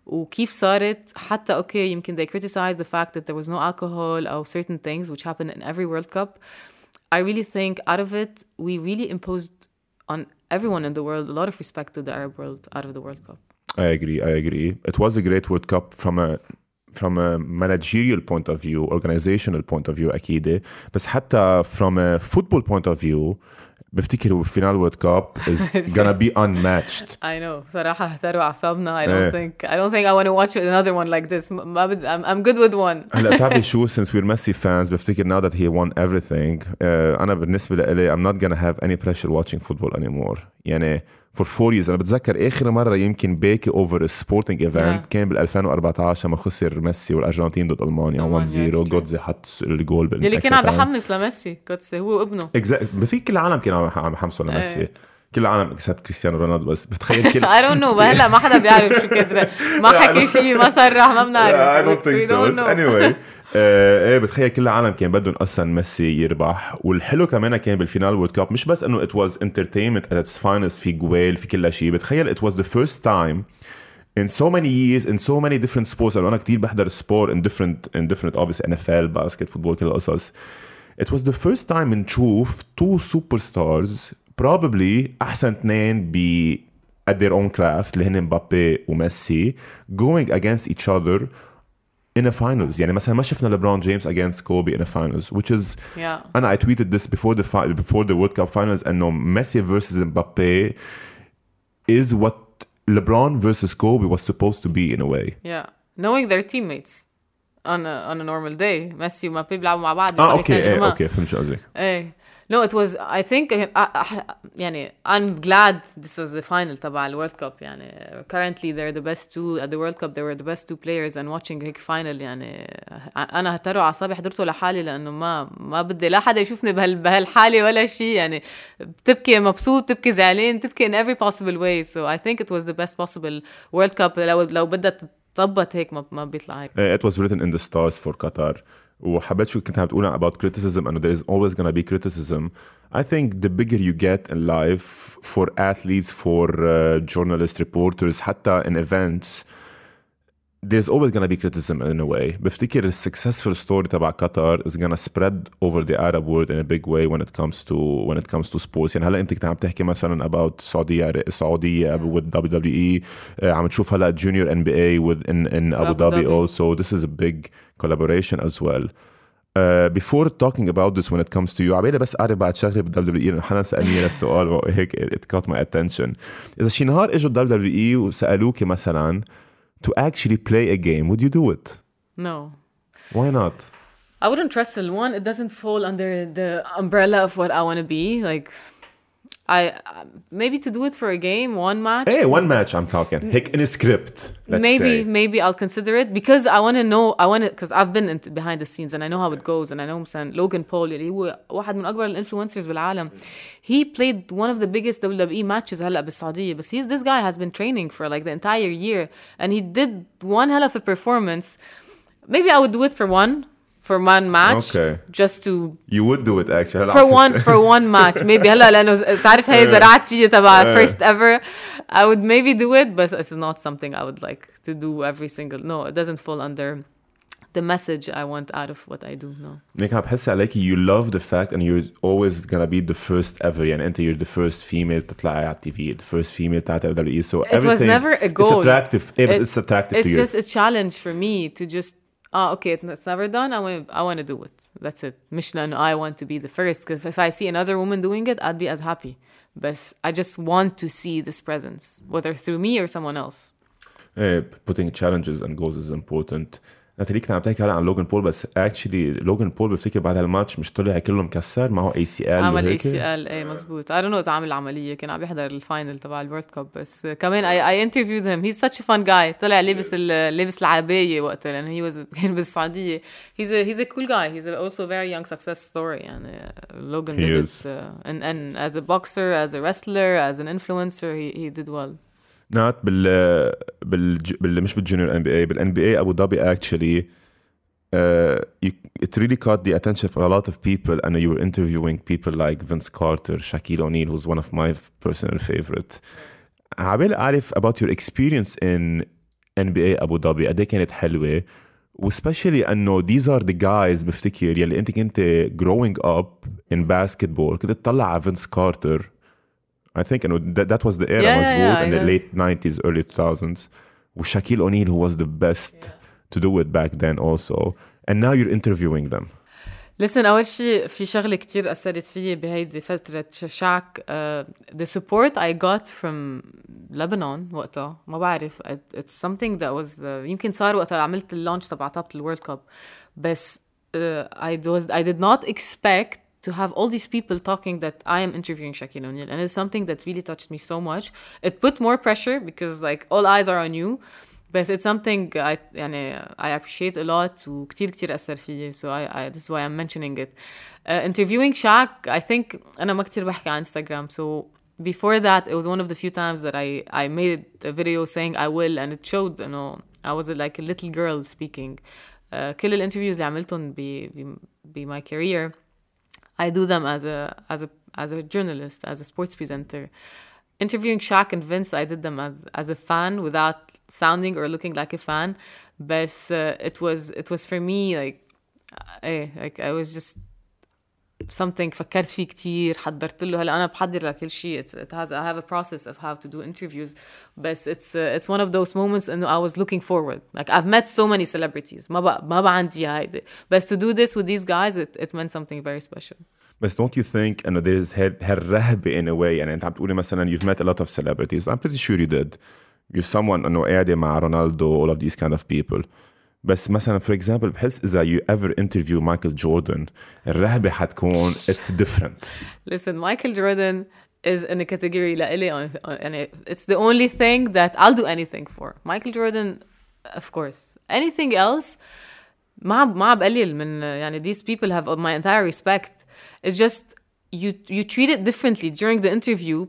وكيف صارت حتى اوكي يمكن they criticized the fact that there was no alcohol or certain things which happen in every World Cup I really think out of it, we really imposed on everyone in the world a lot of respect to the Arab world out of the World Cup. I agree. I agree. It was a great World Cup from a from a managerial point of view, organizational point of view أكيد بس حتى from a football point of view بفتكر فينال وورد كاب is [laughs] gonna be unmatched. I know صراحة اهتروا أعصابنا I don't إيه. think I don't think I want to watch another one like this ما بد I'm, I'm good with one هلا [laughs] بتعرفي شو since we're Messi fans بفتكر now that he won everything uh, انا بالنسبه لإلي I'm not gonna have any pressure watching football anymore يعني four years. أنا بتذكر آخر مرة يمكن باكي sporting event آه. كان بال 2014 لما خسر ميسي والأرجنتين ضد ألمانيا. ألمانيا، 1-0 it's true. جوتزي حط الجول بال يلي كان عم. بحمس لميسي كوتسي هو وابنه exactly بفيك كل العالم كانوا عم يحمسوا لميسي. إيه. كل العالم اكسبت كريستيانو رونالدو بس بتخيل كل [laughs] I don't know هلا ما حدا بيعرف شو كدرة ما [laughs] حكي شيء ما صرح ما بنعرف. Think We so don't بس anyway. آه، [laughs] آه، إيه بتخيل كل العالم كان بدهم أصلا ميسي يربح. والحلو كمان كان بالفينال وورد كاب مش بس إنه ات واز انترتينمنت ات اتس فاينلز في جويل في كل شيء. بتخيل ات واز ذا فيرست تايم ان سو ماني years ان سو ماني ديفرنت sports. أنا كثير بحضر سبور ان ديفرنت ان ديفرنت اوبس ان اف ال باسكت فوتبول كل القصص. ات واز ذا was تايم first تشوف تو سوبر ستارز بروبلي أحسن اثنين ب at their own craft اللي هن مبابي وميسي going against each other in a finals يعني مثلا ما شفنا ليبرون جيمس against Kobe in a finals which is Yeah. انا I tweeted this before the fi- before the World Cup finals انه ميسي versus Mbappe is what LeBron versus Kobe was supposed to be in a way Yeah. Knowing their teammates on a, on a normal day ميسي ومبابي بيلعبوا مع بعض اه بباريس اوكي سان ايه جيرمان. اوكي فهمت شو قصدك ايه No, it was I think uh, uh, يعني I'm glad this was the final تبع الورلد كاب يعني currently they're the best two at the World Cup they were the best two players and watching هيك final يعني انا هتروا اعصابي حضرته لحالي لانه ما ما بدي لا حدا يشوفني بهال بهالحاله ولا شيء يعني بتبكي مبسوط بتبكي زعلان تبكي in every possible way so I think it was the best possible World Cup لو لو بدها تطبط هيك ما ما بيطلع هيك Uh, it was written in the stars for Qatar وحبيت شو كنت عم تقول about criticism انه there is always gonna be criticism I think the bigger you get in life for athletes for uh, journalists reporters حتى in events there's always gonna be criticism in a way بفتكر the successful story تبع قطر is gonna spread over the Arab world in a big way when it comes to when it comes to sports يعني هلا انت كنت عم تحكي مثلا about السعودية السعودية with WWE uh, عم تشوف هلا junior NBA with in, in Abu, Abu Dhabi Dhabi. also this is a big collaboration as well Uh, before talking about this when it comes to you عبالي بس اعرف بعد شغله بال WWE انه حدا سالني هالسؤال وهيك it caught my attention اذا شي نهار اجوا ال WWE وسالوك مثلا to actually play a game would you do it No. why not I wouldn't wrestle. One, it doesn't fall under the umbrella of what I want to be. Like, I um, maybe to do it for a game, one match. hey one match I'm talking هيك in a script let's maybe say maybe I'll consider it because I want to know I want to because I've been in, behind the scenes and I know how it goes and I know مثلا Logan Paul اللي هو واحد من اكبر الانفلونسرز بالعالم he played one of the biggest WWE matches هلا بالسعودية بس he's this guy has been training for like the entire year and he did one hell of a performance maybe I would do it for one for one match Okay. just to you would do it actually هلا for عم one تحس- for one match maybe [laughs] هلا لانه تعرف هي زرعت فيي تبع first ever I would maybe do it but it's not something I would like to do every single no it doesn't fall under the message I want out of what I do no هيك عم بحس عليكي you love the fact and you're always gonna be the first ever يعني انت you're the first female تطلعي على التي في the first female تاعت ال WWE so It was everything never a it's goal. attractive ايه بس It- it's attractive it's to you just a challenge for me to just oh okay it's it's never done I want I want to do it that's it مش لأنه I want to be the first because if I see another woman doing it I'd be as happy but I just want to see this presence whether through me or someone else ايه putting challenges and goals is important ناتالي كنت عم تحكي هلا عن لوجن بول بس اكشلي لوجن بول بفتكر بعد هالماتش مش طلع كله مكسر معه اي سي ال عمل اي سي ال اي مزبوط. اي دونت نو إذا عامل عمليه كان عم يحضر الفاينل تبع الورد كوب بس كمان اي اي انترفيو هيم هيز ساتش فان جاي طلع لابس لابس العباية وقتها لأنه هي واز [laughs] كان بالسعودية. هيز هيز ا كول جاي هيز اولسو فيري يونغ سكسس ستوري يعني لوجن ديد ان ان از ا بوكسر از ا ريسلر از ان انفلونسر هي ديد ويل influencer he he did well نات بال بال, بال مش بالجونيور ان بي اي بالان بي اي ابو ظبي actually uh, you, it really caught the attention of a lot of people and you were interviewing people like Vince Carter, Shaquille O'Neal who's one of my personal favorite عبالي اعرف about your experience in NBA ابو ظبي قد إيه كانت حلوه وسبيشلي انه these are the guys بفتكر يلي انت كنت growing up in basketball كنت تطلع على فينس كارتر I think انه that, that was the era Yeah, yeah, مزبوط yeah, in I the know. late 90s early 2000s وشاكيل O'Neal who was the best to do it back then also and now you're interviewing them listen أول شيء في شغلة كتير أثرت فيي بهيدي فترة شعك uh, the support I got from Lebanon وقتها ما بعرف it, it's something that was uh, يمكن صار وقتها عملت اللانش تبع طابة الورلد كاب بس uh, I was I did not expect to have all these people talking that I am interviewing Shaquille O'Neal and it's something that really touched me so much it put more pressure because like all eyes are on you بس it's something I يعني I appreciate a lot وكتير كتير أثر فيي so I, I this is why I'm mentioning it uh, interviewing Shaq I think أنا ما كتير بحكي على Instagram so before that it was one of the few times that I I made a video saying I will and it showed you know I was like a little girl speaking uh, كل الانترفيوز اللي عملتهم ب ب ب my career I do them as a as a as a journalist as a sports presenter interviewing Shaq and Vince, I did them as as a fan without sounding or looking like a fan. But uh, it was it was for me like, eh, like I was just something فكرت فيه كتير حضرت له هلا انا بحضر لكل شيء it's, it has I have a process of how to do interviews but it's uh, it's one of those moments انه I was looking forward like I've met so many celebrities ما بقى ما بقى عندي هيدي but to do this with these guys it, it meant something very special بس don't you think انه there is هال- هالرهبه in a way يعني انت عم تقولي مثلا you've met a lot of celebrities I'm pretty sure you did you're someone انه قاعده مع رونالدو all of these kind of people بس مثلا for example بحس اذا you ever interview Michael Jordan الرهبه حتكون it's different Listen, Michael Jordan is in a category لإلي يعني it's the only thing that I'll do anything for. Michael Jordan, of course. Anything else ما ما بقلل من يعني these people have my entire respect. It's just you you treat it differently during the interview.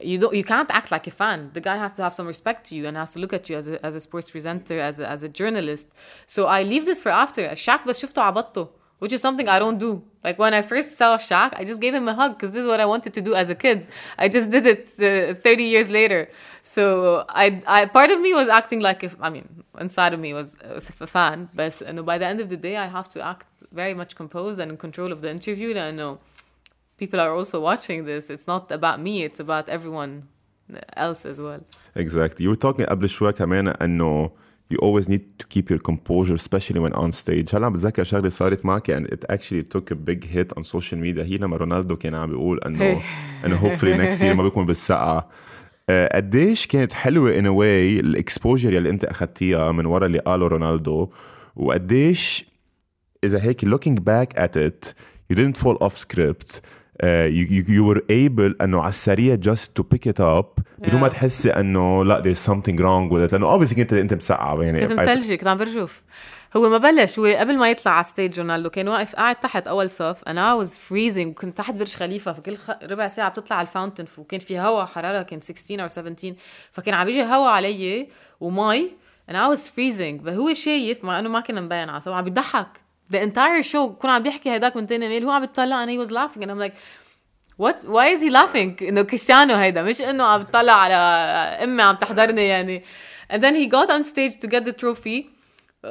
You don't you can't act like a fan. The guy has to have some respect to you and has to look at you as a as a sports presenter, as a, as a journalist. So I leave this for after. Shaq بس شفته عبطته which is something I don't do. Like when I first saw Shaq, I just gave him a hug because this is what I wanted to do as a kid. I just did it uh, 30 years later. So I, I, part of me was acting like if I mean, inside of me was, was a fan, but you know, by the end of the day, I have to act very much composed and in control of the interview. And I know people are also watching this. It's not about me; it's about everyone else as well. Exactly. You were talking قبل شوي كمان انه you always need to keep your composure especially when on stage هلا عم بتذكر شغله صارت معك and it actually took a big hit on social media هي لما رونالدو كان عم بيقول انه انه hopefully next year ما بيكون بالسقعه آه، قديش كانت حلوه in a way الاكسبوجر يلي انت اخذتيها من ورا اللي قاله رونالدو وقديش اذا هيك looking back at it you didn't fall off script uh, you, you, you were able انه على السريع just to pick it up بدون ما. تحسي إنه لا there's something wrong with it. لأنه obviously كنت أنت مسقعة يعني. كنت متلجة كنت عم برجف هو ما بلش هو قبل ما يطلع على ستيج رونالدو كان واقف قاعد تحت أول صف أنا واز فريزنج كنت تحت برج خليفة فكل خ... ربع ساعة بتطلع على الفاونتن وكان في هواء حرارة كان 16 أو 17 فكان عم بيجي هواء علي ومي and I was freezing. but هو شايف مع إنه ما كنا مبين على عم بيضحك. the entire show كنا عم بيحكي هداك من تاني ميل هو عم بيطلع and he was laughing and I'm like what why is he laughing انه كريستيانو هيدا مش انه عم بيطلع على امي عم تحضرني يعني and then he got on stage to get the trophy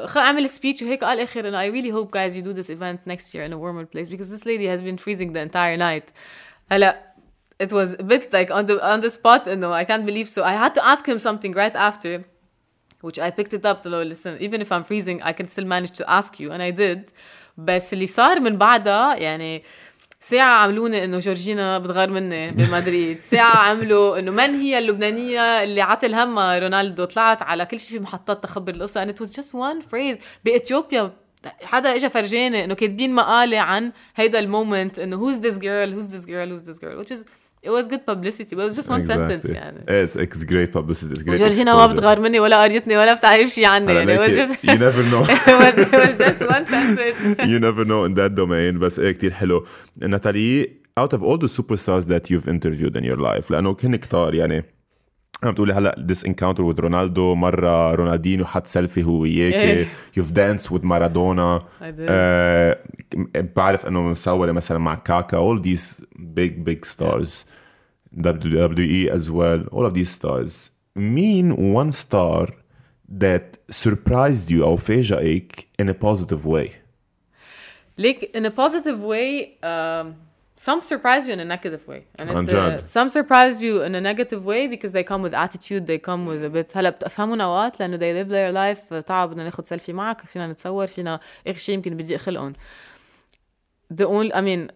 خ- عمل speech وهيك قال اخر انه I really hope guys you do this event next year in a warmer place because this lady has been freezing the entire night هلا it was a bit like on the on the spot انه I can't believe so I had to ask him something right after Which I picked it up to listen even if I'm freezing I can still manage to ask you. And I did. بس اللي صار من بعدها يعني ساعة عملوني إنه جورجينا بتغار مني بمدريد، [laughs] ساعة عملوا إنه من هي اللبنانية اللي عطل همها رونالدو، طلعت على كل شيء في محطات تخبر القصة. And it was just one phrase. بإثيوبيا حدا اجى فرجاني إنه كاتبين مقالة عن هيدا المومنت إنه who's this girl who's this girl who's this girl which is it was good publicity but it was just one sentence يعني It's, it's great publicity. It's great وجورجينا ما. بتغار مني ولا قريتني ولا بتعرف شيء عني يعني it was just you never know it was it was just one sentence you never know in that domain بس إيه كتير حلو ناتالي out of all the superstars that you've interviewed in your life لأنه كن كتار يعني عم تقولي هلا ذيس انكاونتر وذ رونالدو مرة رونالدينو حط سيلفي هو وياكي يوف دانس وذ مارادونا آه، بعرف إنه مصورة مثلا مع كاكا اول ذيس بيج بيج ستارز دبليو دبليو اي از ويل اول اوف ستارز مين وان ستار that surprised you أو فاجئك in a positive way؟ ليك in a positive way. some surprise you in a negative way, and it's عن uh, جد. some surprise you in a negative way because they come with attitude, they come with a bit هلا بتفهموا نوات لأنه they live their life تعال بدنا ناخد سيلفي معك فينا نتصور فينا آخر شيء يمكن بضيق خلقهم. The only I mean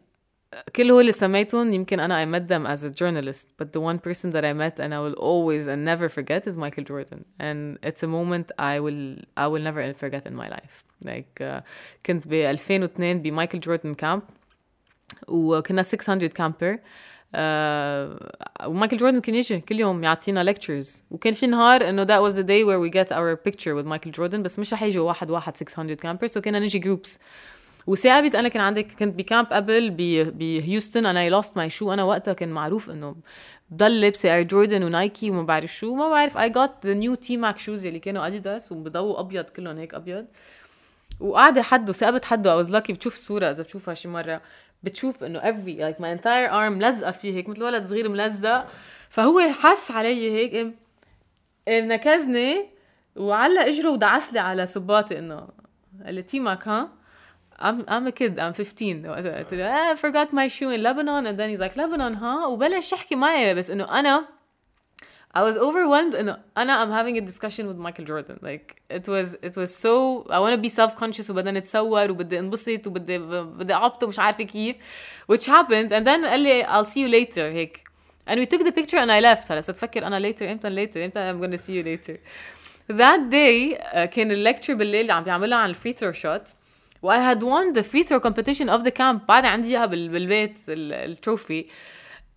كل هو اللي سميتهم يمكن أنا I met them as a journalist but the one person that I met and I will always and never forget is Michael Jordan and it's a moment I will I will never forget in my life like uh, كنت ب 2002 بمايكل جوردن كامب وكنا 600 كامبر uh, ومايكل جوردن كان يجي كل يوم يعطينا lectures. وكان في نهار إنه that was the day where we get our picture with مايكل جوردن بس مش رح يجوا واحد واحد 600 كامبرز so كنا نجي groups. وثابت أنا كان عندي كنت بكامب قبل بهيوستن أنا اي لوست ماي شو أنا وقتها كان معروف إنه بضل لابسة اير جوردن ونايكي وما بعرف شو. ما بعرف اي جوت ذا نيو تي ماك شوز اللي كانوا اديداس وبضووا أبيض كلهم هيك أبيض. وقاعدة حده ثابت حده. I was lucky. بتشوف الصورة إذا بتشوفها شي مرة. بتشوف إنه every like my entire arm ملزقه فيه هيك مثل ولد صغير ملزق. فهو حس علي هيك قام قام نكزني وعلق إجره ودعس لي على صباطي إنه قال لي تيمك ها؟ I'm, I'm a kid I'm 15 وقتها قلت له "Ah, I forgot my shoe in Lebanon. And then he's like Lebanon ها؟ وبلش يحكي معي بس إنه أنا I was overwhelmed and أنا I'm having a discussion with Michael Jordan like it was it was so I want to be self conscious وبدنا نتصور وبدي انبسط وبدي بدي اعبط ومش عارفة كيف which happened and then قال لي I'll see you later هيك and we took the picture and I left هلا ستفكر أنا later امتى later امتى I'm gonna see you later that day uh, كان الليكتشر بالليل اللي عم بيعملها عن الفري ثرو شوت و I had won the free throw competition of the camp بعد عندي اياها بال- بالبيت ال- التروفي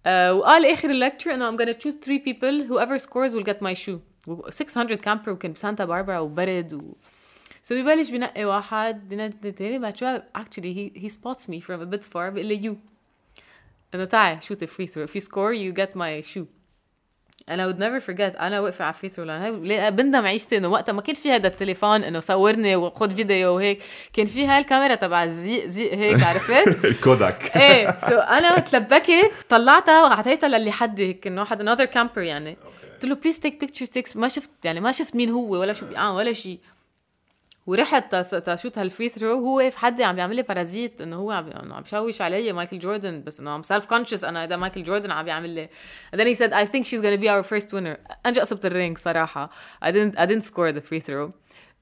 Uh, وقال اخر الليكتشر انه I'm gonna choose three people whoever scores will get my shoe و 600 كامبر وكان بسانتا باربرا وبرد و so ببلش بنقي واحد بنقي تاني بعد شوي actually he, he spots me from a bit far بيقول لي you انه تعال shoot a free throw if you score you get my shoe أنا would never forget أنا واقفة على فري لاين بندم عيشتي إنه وقتها ما كان في هذا التليفون إنه صورني وخذ فيديو وهيك. كان في هاي الكاميرا تبع الزيق زيق هيك عرفت؟ [laughs] الكوداك إيه سو أنا تلبكت طلعتها وعطيتها للي حدي هيك إنه واحد انذر كامبر يعني. قلت له بليز تيك بيكتشر تيكس ما شفت يعني ما شفت مين هو ولا شو بيعمل ولا شيء ورحت تشوت هالفري ثرو هو واقف حدي عم بيعمل لي بارازيت انه هو عم عم بشوش علي مايكل جوردن بس انه عم سيلف كونشس أنا اذا مايكل جوردن عم بيعمل لي and then he said I think she's gonna be our first winner انجا قصبت الرينج صراحة I didn't I didn't score the free throw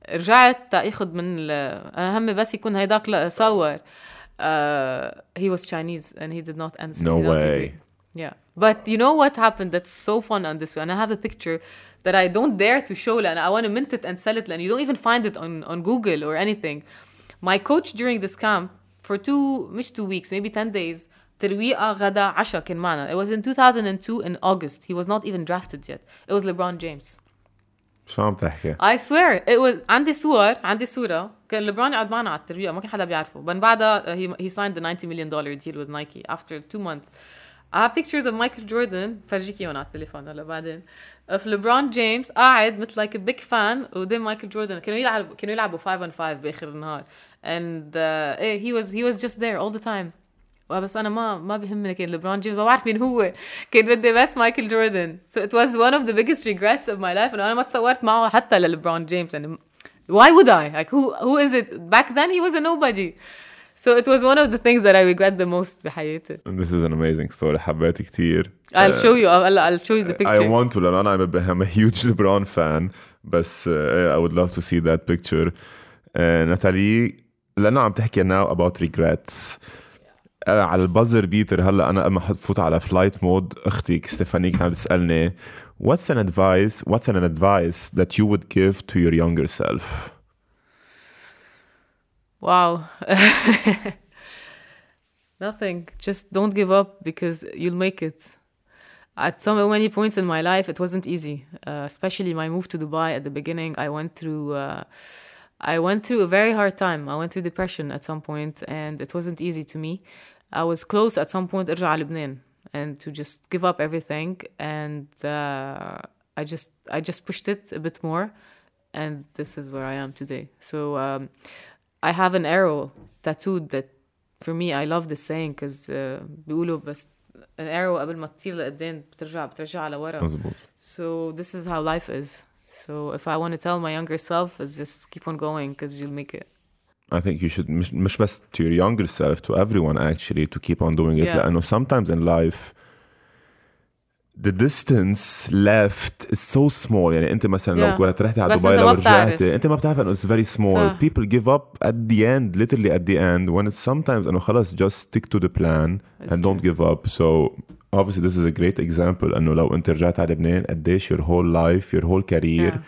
رجعت تاخذ من اهم بس يكون هيداك صور uh, he was Chinese and he did not answer no way yeah but you know what happened that's so fun on this one I have a picture that I don't dare to show and I want to mint it and sell it and you don't even find it on, on Google or anything. My coach during this camp for two مش two weeks maybe 10 days ترويقة غدا عشاء كان معنا. It was in 2002 in August. He was not even drafted yet. It was LeBron James. شو عم تحكي؟ I swear it was عندي صور عندي صورة كان ليبرون قاعد معنا على الترويقة ما كان حدا بيعرفه. من بعدها he, he signed the 90 million dollar deal with Nike after two months. I have pictures of Michael Jordan فرجيك اياهم على التليفون هلا بعدين of LeBron James قاعد مثل like a big fan قدام مايكل جوردن كانوا يلعبوا كانوا يلعبوا 5 on 5 باخر النهار and uh, ايه he was he was just there all the time بس انا ما ما بيهمني كان ليبرون جيمس ما بعرف مين هو كان بدي بس مايكل جوردن so it was one of the biggest regrets of my life انه انا ما تصورت معه حتى لليبرون جيمس يعني why would I like who who is it back then he was a nobody So it was one of the things that I regret the most بحياتي. This is an amazing story حبيت كثير. I'll show you I'll, I'll show you the picture. I want to لأن أنا I'm a, I'm a huge LeBron [laughs] fan بس uh, I would love to see that picture. Uh, ناتالي لأنه عم تحكي now about regrets. Uh, على البازر بيتر هلا انا لما فوت على فلايت مود اختي ستيفاني كانت عم تسالني what's an advice what's an advice that you would give to your younger self Wow. [laughs] Nothing. Just don't give up because you'll make it. At so many points in my life, it wasn't easy. Uh, especially my move to Dubai at the beginning, I went through. Uh, I went through a very hard time. I went through depression at some point, and it wasn't easy to me. I was close at some point ارجع لبنان and to just give up everything and uh, I just I just pushed it a bit more and this is where I am today. So um, I have an arrow tattooed that for me I love this saying because uh, بيقولوا بس an arrow قبل ما تطير لقدام بترجع بترجع لورا. مزبوط. So this is how life is. So if I want to tell my younger self is just keep on going because you'll make it. I think you should مش, مش بس to your younger self to everyone actually to keep on doing it Yeah. لأنه sometimes in life the distance left is so small يعني انت مثلا Yeah. لو كنت رحتي على بس دبي أنت لو ما بتعرف. رجعتي انت ما بتعرف انه it's very small صح. people give up at the end literally at the end when it's sometimes انه خلص just stick to the plan It's and don't true. give up so obviously this is a great example انه لو انت رجعت على لبنان قديش your whole life your whole career Yeah.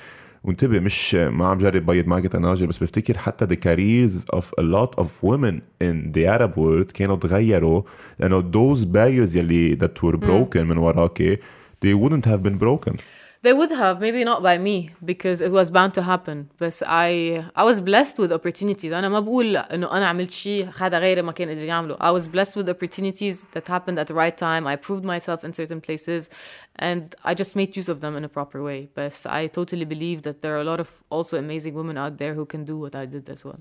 وانتبه مش ما عم جرب بيض معك تناجر بس بفتكر حتى the careers of a lot of women in the Arab world كانوا تغيروا لانه those barriers يلي that were broken من وراك they wouldn't have been broken They would have, maybe not by me, because it was bound to happen. But I I was blessed with opportunities. أنا ما بقول إنه أنا عملت شيء حدا غيري ما كان قدر يعمله. I was blessed with opportunities that happened at the right time. I proved myself in certain places, and I just made use of them in a proper way. But I totally believe that there are a lot of also amazing women out there who can do what I did as well.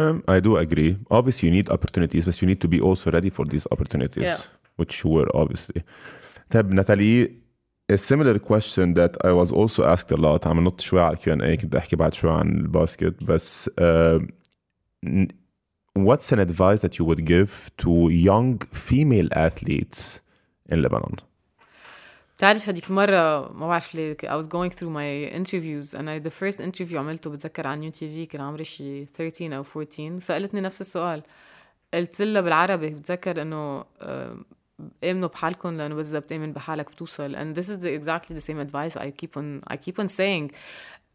um, I do agree obviously you need opportunities but you need to be also ready for these opportunities Yeah. which you were obviously طيب ناتالي a similar question that I was also asked a lot عم نط شوي على الكيو ان اي كنت احكي بعد شوي عن الباسكت بس uh, n- what's an advice that you would give to young female athletes in Lebanon بتعرف هذيك المرة ما بعرف ليه I was going through my interviews and I the first interview عملته بتذكر على نيو تي في كان عمري شي 13 أو 14 سألتني نفس السؤال قلت لها بالعربي بتذكر إنه آه، آمنوا بحالكم لأنه بس إذا بتآمن بحالك بتوصل and this is the, exactly the same advice I keep on I keep on saying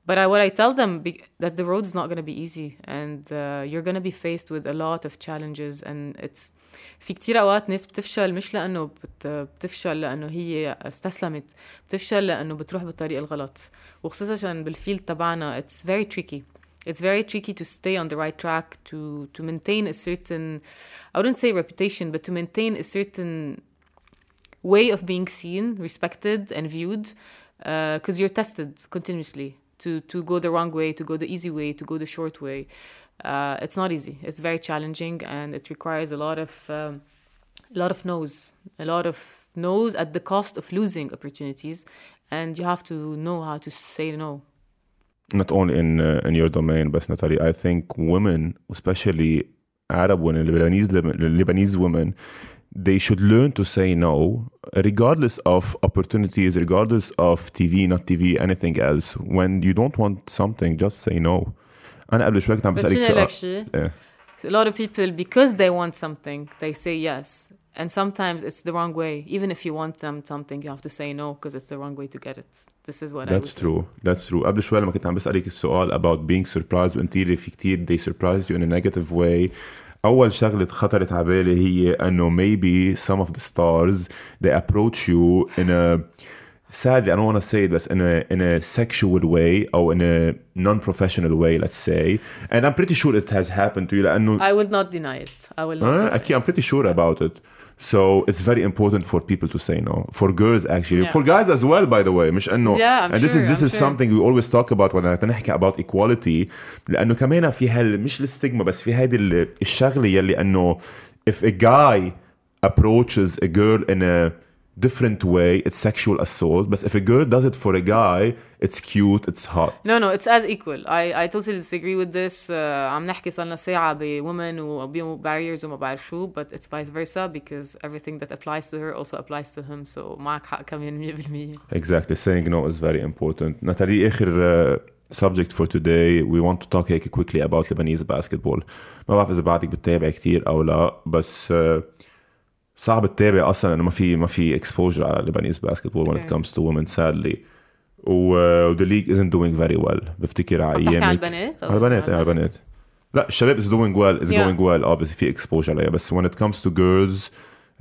but I, what I tell them be, that the road is not going to be easy and uh, you're going to be faced with a lot of challenges and it's في كتير اوقات ناس بتفشل مش لانه بت بتفشل لانه هي استسلمت بتفشل لانه بتروح بالطريق الغلط وخصوصا بالفيلد تبعنا it's very tricky it's very tricky to stay on the right track to to maintain a certain I wouldn't say reputation but to maintain a certain way of being seen, respected, and viewed, because uh, you're tested continuously to to go the wrong way, to go the easy way, to go the short way. Uh, it's not easy. It's very challenging, and it requires a lot of um, a lot of no's, a lot of no's at the cost of losing opportunities, and you have to know how to say no not only in uh, in your domain, but Nathalie, I think women, especially Arab women, Lebanese Lebanese women, they should learn to say no, regardless of opportunities, regardless of TV, not TV, anything else. When you don't want something, just say no. أنا قبل شوي كنت عم بسألك سؤال. A lot of people because they want something they say yes And sometimes it's the wrong way. Even if you want them something, you have to say no because it's the wrong way to get it. This is what That's true. Say. That's true. قبل شوي لما كنت عم بسألك السؤال about being surprised وانت في كتير they surprised you in a negative way. اول شغله خطرت على بالي هي انه maybe some of the stars they approach you in a sadly I don't want to say it but in a in a sexual way or in a non-professional way let's say and I'm pretty sure it has happened to you لأنه I will not deny it I will not uh, okay, I'm pretty sure about it so it's very important for people to say no. For girls actually. Yeah. For guys as well by the way. مش انه yeah, I'm and this sure, is this I'm is sure. something we always talk about when نحكي about equality لانه كمان في هال مش الستيغما بس في هيدي الشغله يلي انه if a guy approaches a girl in a different way, it's sexual assault. But if a girl does it for a guy, it's cute, it's hot. No, no, it's as equal. I, I totally disagree with this. Uh, عم نحكي صار ساعة ب women و barriers وما بعرف شو, but it's vice versa because everything that applies to her also applies to him. So معك حق كمان 100%. Exactly. Saying no is very important. Natalie, آخر subject for today we want to talk هيك quickly about Lebanese basketball. ما بعرف إذا بعدك بتتابع كثير أو لا بس uh, صعب تتابع أصلا إنه ما في ما في اكسبوجر على لبنانيز باسكتبول when it comes to women sadly. و ذا ليج isn't doing very well بفتكر على ايامك على البنات؟ على البنات على البنات. لا الشباب is doing well is yeah. going well obviously في اكسبوجر عليها. بس when it comes to girls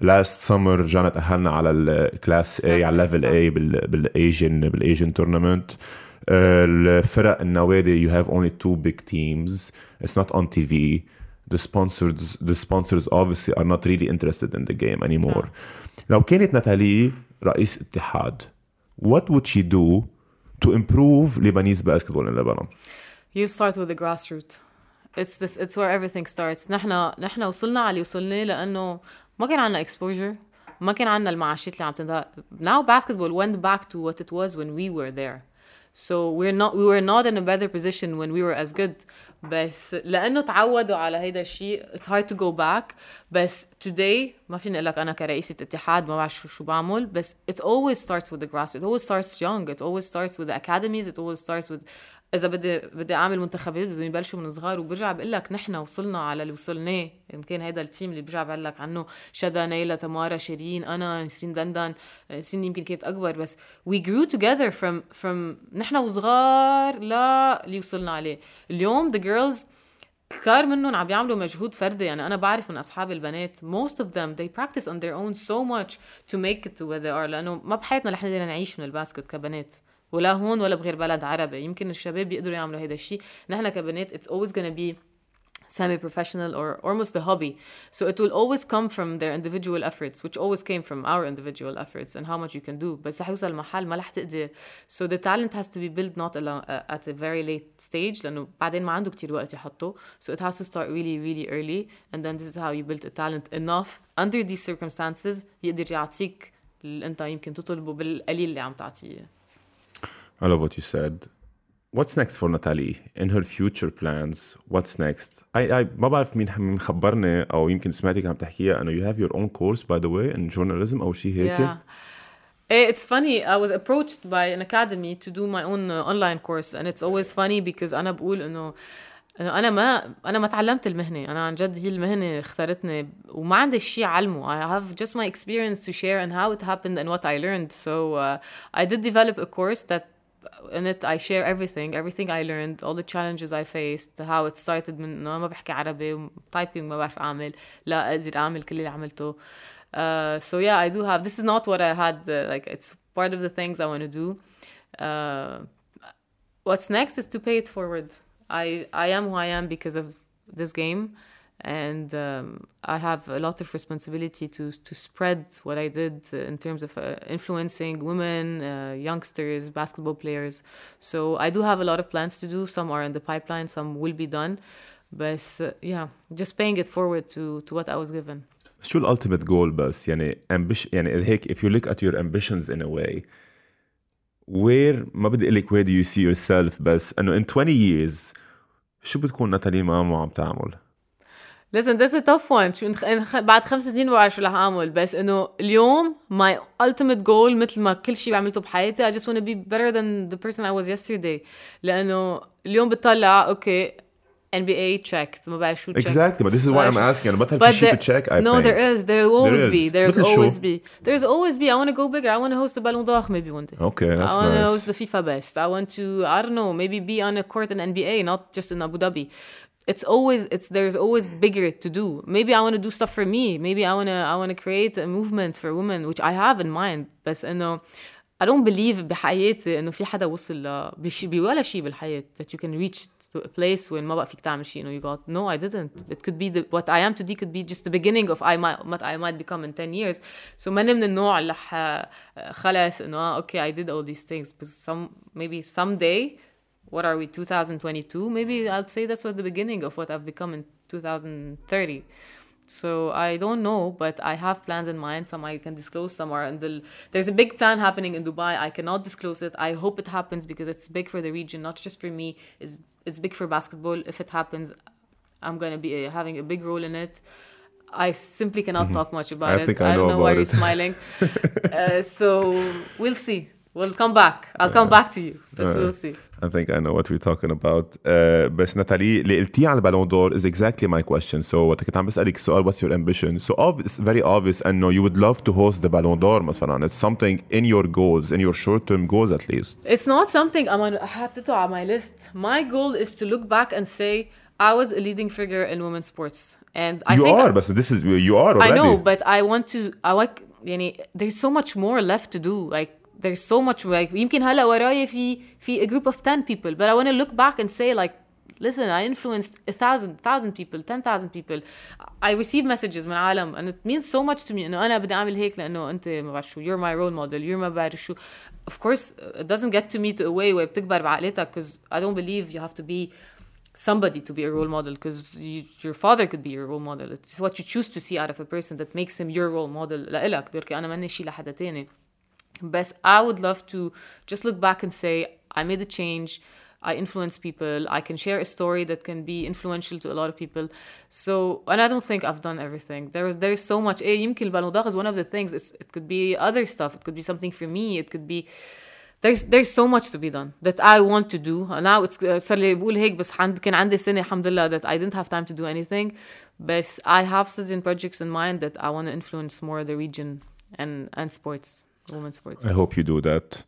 last summer رجعنا تأهلنا على الكلاس A على الليفل A بالايجن بالايجن تورنمنت الفرق النوادي you have only two big teams. It's not on TV the sponsors the sponsors obviously are not really interested in the game anymore لو كانت ناتالي رئيس اتحاد what would she do to improve Lebanese basketball in Lebanon you start with the grassroots it's this it's where everything starts نحن نحن وصلنا على اللي وصلنا لانه ما كان عندنا exposure ما كان عندنا المعاشات اللي عم تنضاء now basketball went back to what it was when we were there so we're not we were not in a better position when we were as good بس لانه تعودوا على هيدا الشيء it's hard to go back بس today ما فيني اقول لك انا كرئيسة اتحاد ما بعرف شو شو بعمل بس it always starts with the grass it always starts young it always starts with the academies it always starts with إذا بدي بدي أعمل منتخبات بدهم يبلشوا من صغار وبرجع بقول لك نحن وصلنا على اللي وصلناه. يمكن هذا التيم اللي برجع بقول لك عنه شدا نيلا تمارا شيرين أنا نسرين دندن. نسرين يمكن كانت أكبر بس we grew together from from نحن وصغار لا اللي وصلنا عليه. اليوم the girls كتار منهم عم بيعملوا مجهود فردي. يعني أنا بعرف من أصحاب البنات most of them they practice on their own so much to make it to where they are. لأنه ما بحياتنا رح نقدر نعيش من الباسكت كبنات. ولا هون ولا بغير بلد عربي يمكن الشباب بيقدروا يعملوا هذا الشيء نحن كبنات it's always gonna be semi-professional or almost a hobby so it will always come from their individual efforts which always came from our individual efforts and how much you can do بس رح يوصل محل ما رح تقدر so the talent has to be built not at a very late stage لأنه بعدين ما عنده كتير وقت يحطه so it has to start really really early and then this is how you build a talent enough under these circumstances يقدر يعطيك اللي انت يمكن تطلبه بالقليل اللي عم تعطيه I love what you said. What's next for Nathalie in her future plans? What's next? I, I ما بعرف مين مخبرني او يمكن سمعتك عم تحكيها انه you have your own course by the way in journalism او شيء هيك. Yeah. Eh, it's funny I was approached by an academy to do my own uh, online course and it's always funny because انا بقول انه انا ما انا ما تعلمت المهنه انا عن جد هي المهنه اختارتني وما عندي شيء علمه I have just my experience to share and how it happened and what I learned so uh, I did develop a course that in it I share everything everything I learned all the challenges I faced how it started من انه ما بحكي عربي تايبينج ما بعرف اعمل لا اقدر اعمل كل اللي عملته uh, so yeah I do have this is not what I had uh, like it's part of the things I want to do uh, what's next is to pay it forward I I am who I am because of this game and um, I have a lot of responsibility to to spread what I did in terms of uh, influencing women, uh, youngsters, basketball players. So I do have a lot of plans to do. Some are in the pipeline, some will be done. But uh, yeah, just paying it forward to to what I was given. شو الالتيميت جول بس يعني ambition يعني هيك if you look at your ambitions in a way where ما بدي اقول لك where do you see yourself بس انه in 20 years شو بتكون ناتالي مامو عم تعمل؟ Listen this is a tough one شو بعد خمس سنين بعرف شو رح اعمل بس انه اليوم my ultimate goal مثل ما كل شيء عملته بحياتي I just want to be better than the person I was yesterday لأنه اليوم بتطلع أوكي NBA checked ما بعرف شو checked Exactly but this is why I'm asking يعني بطل في شيء check I No think. there is there will always There be مثل شو؟ always be there's always be I want to go bigger I want to host the Ballon d'Or maybe one day Okay, that's I want to nice. host the FIFA best I want to I don't know maybe be on a court in NBA not just in Abu Dhabi it's always it's there's always bigger to do maybe I want to do stuff for me maybe I want to I want to create a movement for women which I have in mind بس انه I don't believe بحياتي انه في حدا وصل ل بشي بولا شيء بالحياة that you can reach to a place when ما بقى فيك تعمل شيء انه you got no I didn't it could be the what I am today could be just the beginning of I might what I might become in 10 years so ماني من النوع اللي ح خلص انه آه okay I did all these things but some maybe someday what are we 2022 maybe I'll say that's what the beginning of what I've become in 2030 so I don't know, but I have plans in mind. Some I can disclose, some are the. There's a big plan happening in Dubai. I cannot disclose it. I hope it happens because it's big for the region, not just for me. It's it's big for basketball. If it happens, I'm gonna be uh, having a big role in it. I simply cannot talk much about I it. think I don't know know why about you're smiling. [laughs] uh, so we'll see. We'll come back. I'll come back to you. But Uh, we'll see. I think I know what we're talking about. Uh, بس ناتالي اللي قلتيه على البالون دور is exactly my question. So وقت كنت عم بسألك السؤال what's your ambition? So ob- it's very obvious انه you would love to host the Ballon d'Or مثلا. It's something in your goals, in your short-term goals at least. It's not something I'm on حطيته على my list. My goal is to look back and say I was a leading figure in women's sports. And I you think are, but this is you are already. I know, but I want to I like يعني there's so much more left to do. Like there's so much like يمكن هلا وراي في في a group of 10 people, but I want to look back and say like listen, I influenced a thousand, thousand people, 10,000 people. I receive messages من عالم and it means so much to me انه انا بدي اعمل هيك لانه انت ما بعرف شو you're my role model, you're ما بعرف شو. Of course, it doesn't get to me to a way where بتكبر بعقلتك because I don't believe you have to be somebody to be a role model because your father could be your role model. It's what you choose to see out of a person that makes him your role model لإلك بركي أنا ماني شي لحدا تاني. But I would love to just look back and say I made a change. I influence people. I can share a story that can be influential to a lot of people. So, and I don't think I've done everything. There is there is so much. إيه يمكن البالون d'Or is one of the things. It's, it could be other stuff. It could be something for me. It could be there's there's so much to be done that I want to do. Now it's صار لي بقول هيك بس عند كان عندي سنة الحمد لله that I didn't have time to do anything. But I have certain projects in mind that I want to influence more the region and and sports, women's sports. I hope you do that.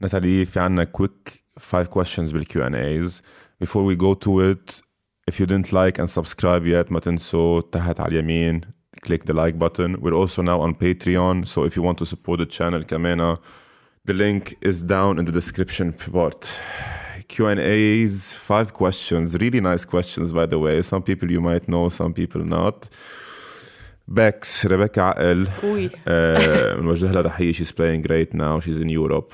Nathalie, we have a quick five questions with Q and A's Before we go to it, if you didn't like and subscribe yet, ما تنسوا تحت على اليمين click the like button. We're also now on Patreon, so if you want to support the channel Kamena, uh, the link is down in the description part. Q&As, five questions, really nice questions by the way. Some people you might know, some people not. Bex Rebecca عقل Oui. uh, بنوجه لها تحية she's playing great now she's in Europe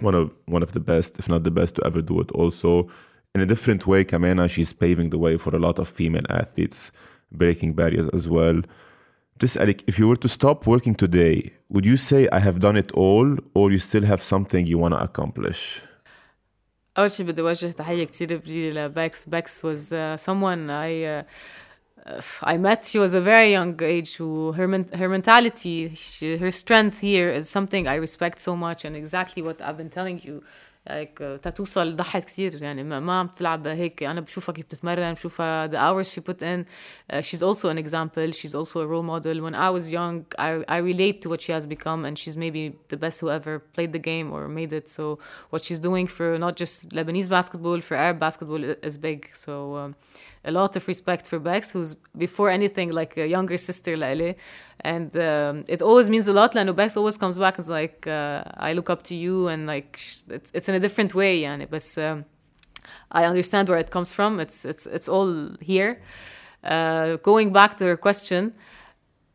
one of one of the best if not the best to ever do it also in a different way كمان she's paving the way for a lot of female athletes breaking barriers as well تسألك if you were to stop working today would you say I have done it all or you still have something you want to accomplish أول شيء بدي أوجه تحية كتير كبيرة لباكس. باكس was uh, someone I uh, I met. She was a very young age. Who her men- her mentality, she, her strength here is something I respect so much, and exactly what I've been telling you. like uh, تتوصل ضحت كثير يعني ما, ما عم تلعب هيك انا بشوفها كيف بتتمرن بشوفها the hours she put in uh, she's also an example she's also a role model when I was young I, I relate to what she has become and she's maybe the best who ever played the game or made it so what she's doing for not just Lebanese basketball for Arab basketball i- is big so um, a lot of respect for Bex, who's before anything like a younger sister Lele. And um, it always means a lot. Lano Bex always comes back and is like, uh, I look up to you, and like, it's, it's in a different way. Yani. But um, I understand where it comes from. It's, it's, it's all here. Uh, going back to her question,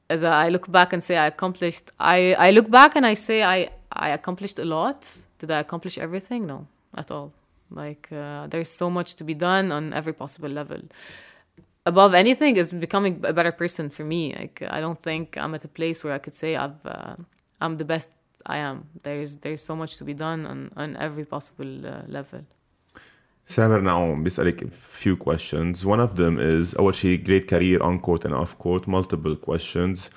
as I look back and say I accomplished, I, I look back and I say I, I accomplished a lot. Did I accomplish everything? No, at all. Like uh, there's so much to be done on every possible level. Above anything is becoming a better person for me. Like I don't think I'm at a place where I could say I've uh, I'm the best I am. There's there's so much to be done on on every possible uh, level. سامر نعوم بيسألك few questions. One of them is أول شيء great career on court and off court. Multiple questions.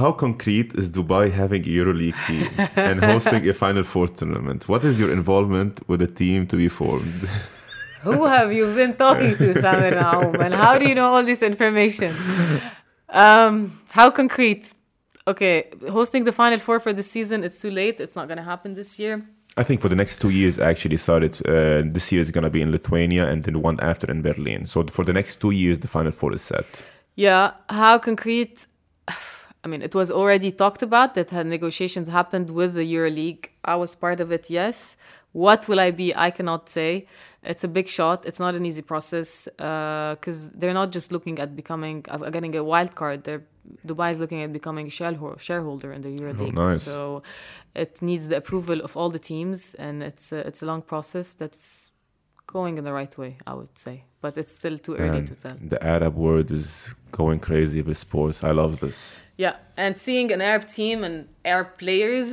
How concrete is Dubai having a EuroLeague team and hosting a Final Four tournament? What is your involvement with the team to be formed? Who have you been talking to, [laughs] Samir Naum? And how do you know all this information? Um, how concrete? Okay, hosting the Final Four for the season, it's too late. It's not going to happen this year. I think for the next two years, I actually started. Uh, this year is going to be in Lithuania and then one after in Berlin. So for the next two years, the Final Four is set. Yeah, how concrete? [sighs] I mean, it was already talked about that had negotiations happened with the EuroLeague. I was part of it, yes. What will I be? I cannot say. It's a big shot. It's not an easy process because uh, they're not just looking at becoming uh, getting a wild card. They're Dubai is looking at becoming a shareholder in the EuroLeague. Oh, nice. So it needs the approval of all the teams, and it's a, it's a long process that's going in the right way, I would say. But it's still too early And to tell. the Arab world is going crazy with sports. I love this. Yeah, and seeing an Arab team and Arab players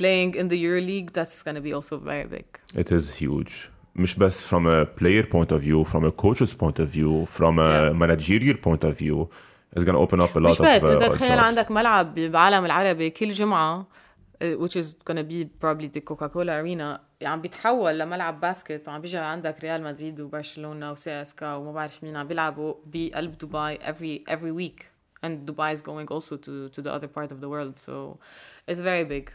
playing in the EuroLeague, that's going to be also very big. It is huge. مش بس from a player point of view, from a coach's point of view, from a Yeah. managerial point of view, it's going to open up a lot مش of بس uh, انت تخيل jobs. عندك ملعب بعالم العربي كل جمعة uh, which is gonna be probably the Coca-Cola Arena عم بيتحول لملعب باسكت وعم بيجي عندك ريال مدريد وبرشلونة وسي اس كا وما بعرف مين عم بيلعبوا بقلب دبي every every week and Dubai is going also to to the other part of the world so it's very big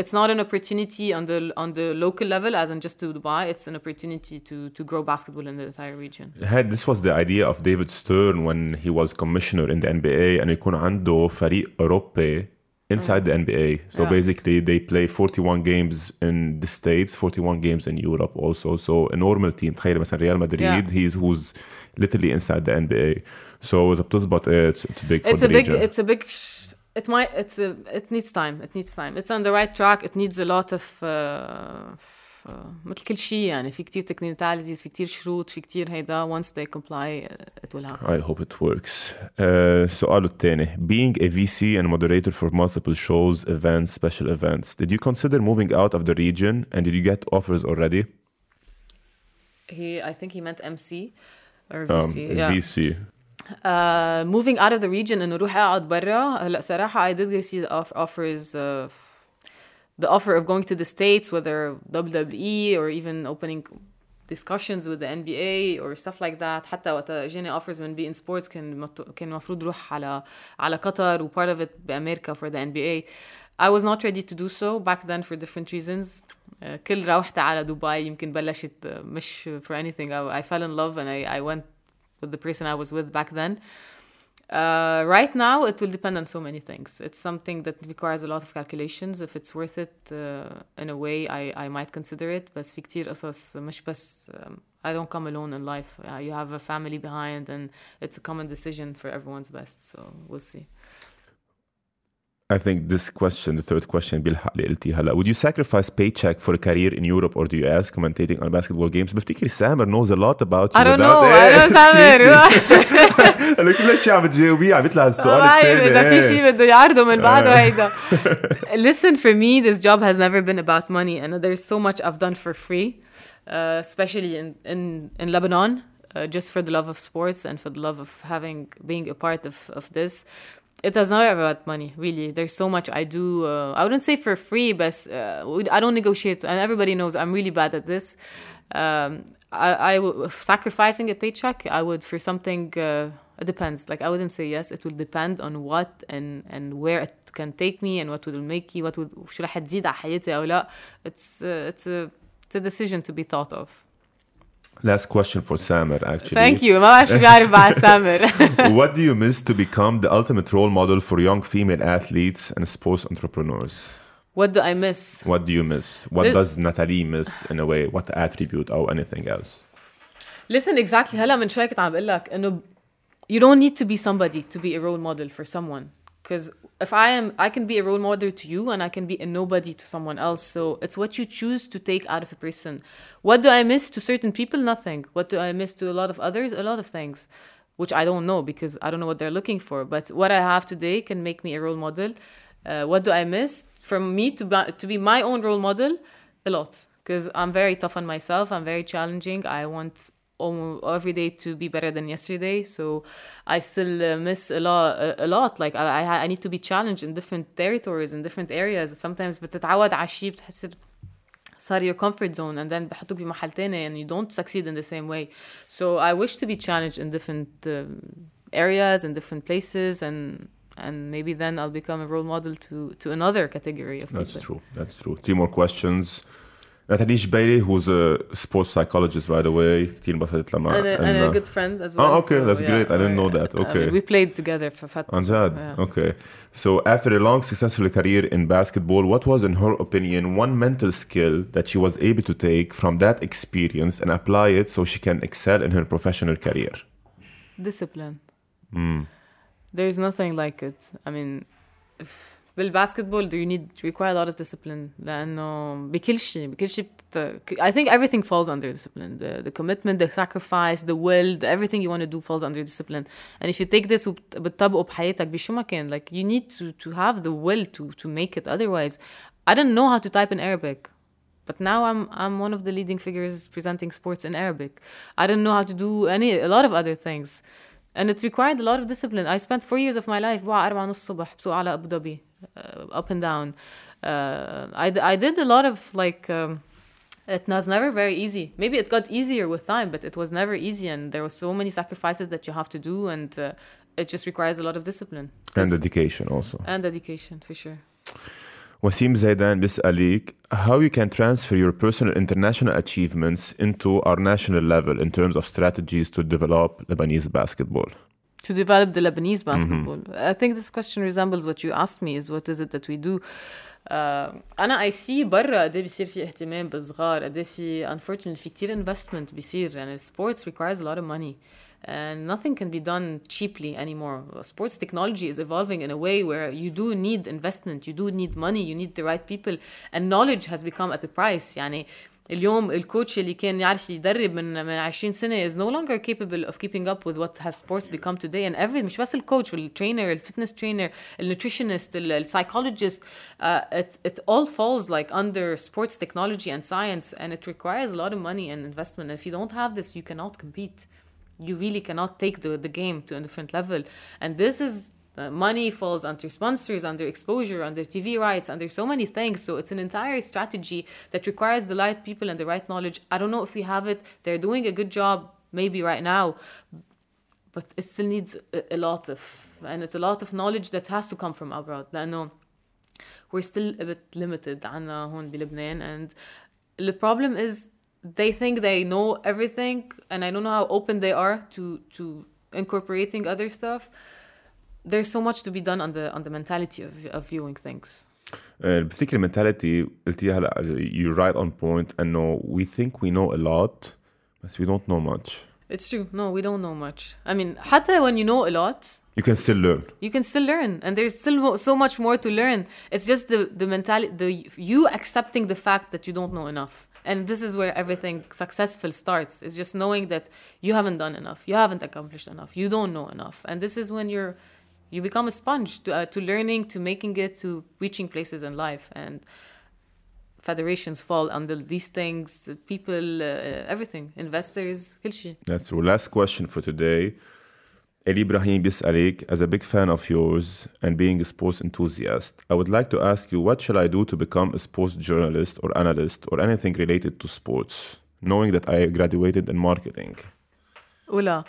it's not an opportunity on the on the local level as in just to Dubai it's an opportunity to to grow basketball in the entire region had this was the idea of David Stern when he was commissioner in the NBA and يكون عنده فريق أوروبي inside the NBA. So Yeah. basically they play 41 games in the States, 41 games in Europe also. So a normal team تخيل مثلا ريال مدريد Yeah. he's who's literally inside the NBA. So إذا بتزبط إيه, it's, it's big for it's the a big region. it's a big sh- it might it's a it needs time it needs time it's on the right track it needs a lot of uh, f- uh, مثل كل شيء يعني في كتير technicalities في كتير شروط في كتير هيدا once they comply uh, it will happen I hope it works. Uh, سؤاله الثاني being a VC and moderator for multiple shows, events, special events, did you consider moving out of the region and did you get offers already? he I think he meant MC or Um, VC yeah. VC. Uh, moving out of the region انه روح اقعد برا هلا صراحة I did receive off- offers uh, the offer of going to the states whether WWE or even opening discussions with the NBA or stuff like that حتى وقت اجاني offers من بي ان سبورتس كان مط- كان المفروض روح على على قطر و part of it بامريكا for the NBA I was not ready to do so back then for different reasons uh, كل روحت على دبي يمكن بلشت uh, مش for anything I, I fell in love and I, I went with the person I was with back then. Uh, right now, it will depend on so many things. It's something that requires a lot of calculations. If it's worth it uh, in a way, I, I might consider it. بس في كتير قصص مش بس um, I don't come alone in life. Uh, you have a family behind, and it's a common decision for everyone's best. So we'll see. I think this question, the third question, بيلحق اللي قلتيه هلا. Would you sacrifice paycheck for a career in Europe or the US commentating on basketball games? بفتكر سامر knows a lot about you. I don't without- know. I إيه، don't سكتي. هلا كل الاشياء عم بتجاوبيه عم بيطلع السؤال ما بعرف الثاني اذا في إيه. شيء بده يعرضه من بعده هيدا listen for me this job has never been about money and there's so much I've done for free uh, especially in in in Lebanon uh, just for the love of sports and for the love of having being a part of of this it has not about money really there's so much I do uh, I wouldn't say for free but uh, we- I don't negotiate and everybody knows I'm really bad at this um, I, I w- sacrificing a paycheck I would for something uh, it depends like I wouldn't say yes it will depend on what and and where it can take me and what will make me what would شو رح تزيد على حياتي أو لا it's uh, it's a it's a decision to be thought of Last question for Samer, actually. Thank you. ما بعرف شو بعرف What do you miss to become the ultimate role model for young female athletes and sports entrepreneurs? What do I miss? What do you miss? What does Nathalie miss in a way? What attribute or anything else? Listen, exactly. you don't need to be somebody to be a role model for someone because if i am i can be a role model to you and i can be a nobody to someone else. So it's what you choose to take out of a person. What do i miss to certain people? Nothing. What do i miss to a lot of others? A lot of things which i don't know because i don't know what they're looking for. But what i have today can make me a role model. Uh, what do i miss? From me to, to be my own role model? A lot because i'm very tough on myself. I'm very challenging. I want every day to be better than yesterday. So I still uh, miss a lot. A, a lot. Like I, I, I need to be challenged in different territories in different areas. Sometimes بتتعود على شيء بتحس صار your comfort zone and then بحطوك بمحل تاني and you don't succeed in the same way. So I wish to be challenged in different um, areas and different places and and maybe then I'll become a role model to to another category of That's people. true. That's true. Three more questions. Natalie Jbeiri, who's a sports psychologist, by the way. كتير انبسطت لما And a, and a good friend as well. Oh, okay, so, that's yeah, great. I didn't know yeah. that. I mean, Okay. we played together for فترة. عن جد? Yeah. Okay. So after a long successful career in basketball, what was in her opinion one mental skill that she was able to take from that experience and apply it so she can excel in her professional career? discipline there's nothing like it I mean if بالباسكتبول you need you require a lot of discipline لأنه بكل شيء بكل شيء بت... I think everything falls under discipline the, the commitment the sacrifice the will the everything you want to do falls under discipline and if you take this وبتطبقه بحياتك بشو ما كان like you need to to have the will to to make it otherwise I didn't know how to type in Arabic but now I'm I'm one of the leading figures presenting sports in Arabic. I didn't know how to do any a lot of other things. And it required a lot of discipline. I spent four years of my life بوعى أربعة نص الصبح بسوق على أبو ظبي uh, up and down. Uh, I, d- I did a lot of like um, it was never very easy. Maybe it got easier with time, but it was never easy, and there were so many sacrifices that you have to do, and uh, it just requires a lot of discipline And dedication also. and dedication for sure. Wasim Zaidan بيسألك how you can transfer your personal international achievements into our national level in terms of strategies to develop Lebanese basketball. to develop the Lebanese basketball. I think this question resembles what you asked me is what is it that we do uh, انا I see برا قد ايه بيصير في اهتمام بالصغار قد ايه في unfortunately في كتير investment بيصير يعني sports requires a lot of money and nothing can be done cheaply anymore sports technology is evolving in a way where you do need investment you do need money you need the right people and knowledge has become at a price يعني اليوم الكوتش اللي كان يعرف يدرب من من 20 سنه is no longer capable of keeping up with what has sports become today and every مش بس الكوتش والtrainer الفitness trainer الnutritionist الpsychologist uh, it, it all falls like under sports technology and science and it requires a lot of money and investment and if you don't have this you cannot compete you really cannot take the, the game to a different level and this is uh, money falls under sponsors, under exposure, under TV rights, under so many things. So it's an entire strategy that requires the right people and the right knowledge. I don't know if we have it. They're doing a good job maybe right now, but it still needs a, a lot of and it's a lot of knowledge that has to come from abroad. لأنه we're still a bit limited عنا هون بلبنان and the problem is they think they know everything and I don't know how open they are to to incorporating other stuff there's so much to be done on the on the mentality of, of viewing things آه، بفتكر المنتاليتي قلتيها هلا you're right on point انه we think we know a lot بس we don't know much. it's true no we don't know much I mean حتى when you know a lot You can still learn. you can still learn and there's still mo- so much more to learn it's just the the mentality the you accepting the fact that you don't know enough and this is where everything successful starts it's just knowing that you haven't done enough you haven't accomplished enough you don't know enough and this is when you're you become a sponge to, uh, to learning to making it to reaching places in life and federations fall under these things people uh, everything investors كل شيء That's true. Last question for today. Ali Ibrahim بيسألك as a big fan of yours and being a sports enthusiast, I would like to ask you what shall I do to become a sports journalist or analyst or anything related to sports, knowing that I graduated in marketing? Ola.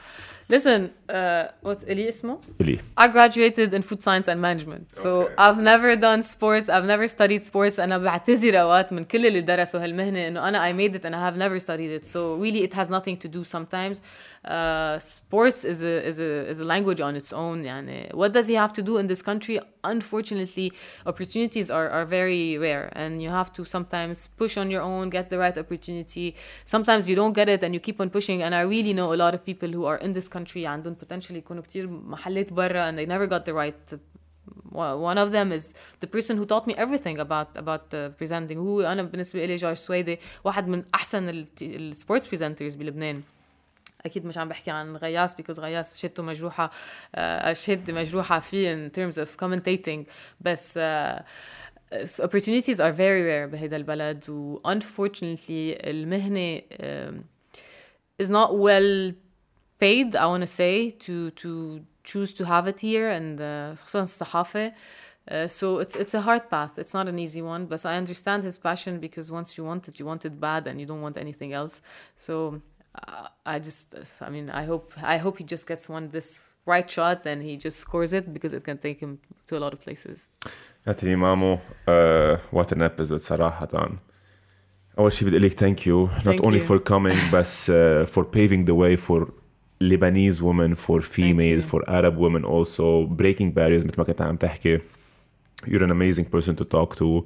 Listen, uh, what Eli اسمه? Ali. I graduated in food science and management. So Okay. I've never done sports, I've never studied sports أنا بعتذر أوقات من كل اللي درسوا هالمهنة إنه أنا I made it and I have never studied it. So really it has nothing to do sometimes. Uh, sports is a, is, a, is a language on its own يعني what does he have to do in this country? Unfortunately, opportunities are, are very rare and you have to sometimes push on your own, get the right opportunity. Sometimes you don't get it and you keep on pushing and I really know a lot of people who are in this country عندهم potentially يكونوا كتير محلات برا and they never got the right one of them is the person who taught me everything about about uh, presenting هو انا بالنسبه لي جورج سويدي واحد من احسن السبورتس بريزنترز بلبنان اكيد مش عم بحكي عن غياس because غياس شدته مجروحه uh, شد مجروحه فيه in terms of commentating بس uh, opportunities are very rare بهيدا البلد و unfortunately المهنة um, is not well paid I want to say to to choose to have it here and uh, خصوصا الصحافة uh, so it's it's a hard path. It's not an easy one, but I understand his passion because once you want it, you want it bad, and you don't want anything else. So uh, I just, I mean, I hope I hope he just gets one this right shot and he just scores it because it can take him to a lot of places. هاتي مامو وات ان ابيزود صراحة أول شيء بدي أقول لك thank you not Thank only you. for coming [laughs] بس uh, for paving the way for Lebanese women for females you. for Arab women also breaking barriers مثل ما كنت عم تحكي you're an amazing person to talk to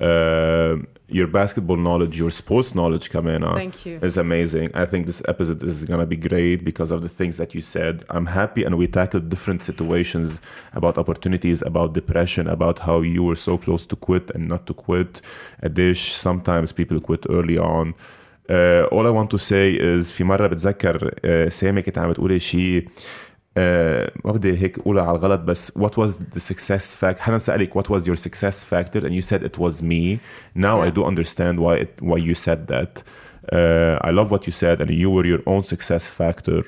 uh, your basketball knowledge your sports knowledge كمان Thank you. is amazing. I think this episode is gonna be great because of the things that you said. I'm happy, and we tackled different situations about opportunities, about depression, about how you were so close to quit and not to quit. A dish. Sometimes people quit early on. Uh, all I want to say is في مرة بتذكر uh, سامي كنت عم بتقولي شيء uh, ما بدي هيك اقولها على الغلط بس what was the success factor حدا سألك what was your success factor and you said it was me now I Yeah. do understand why it, why you said that uh, I love what you said and you were your own success factor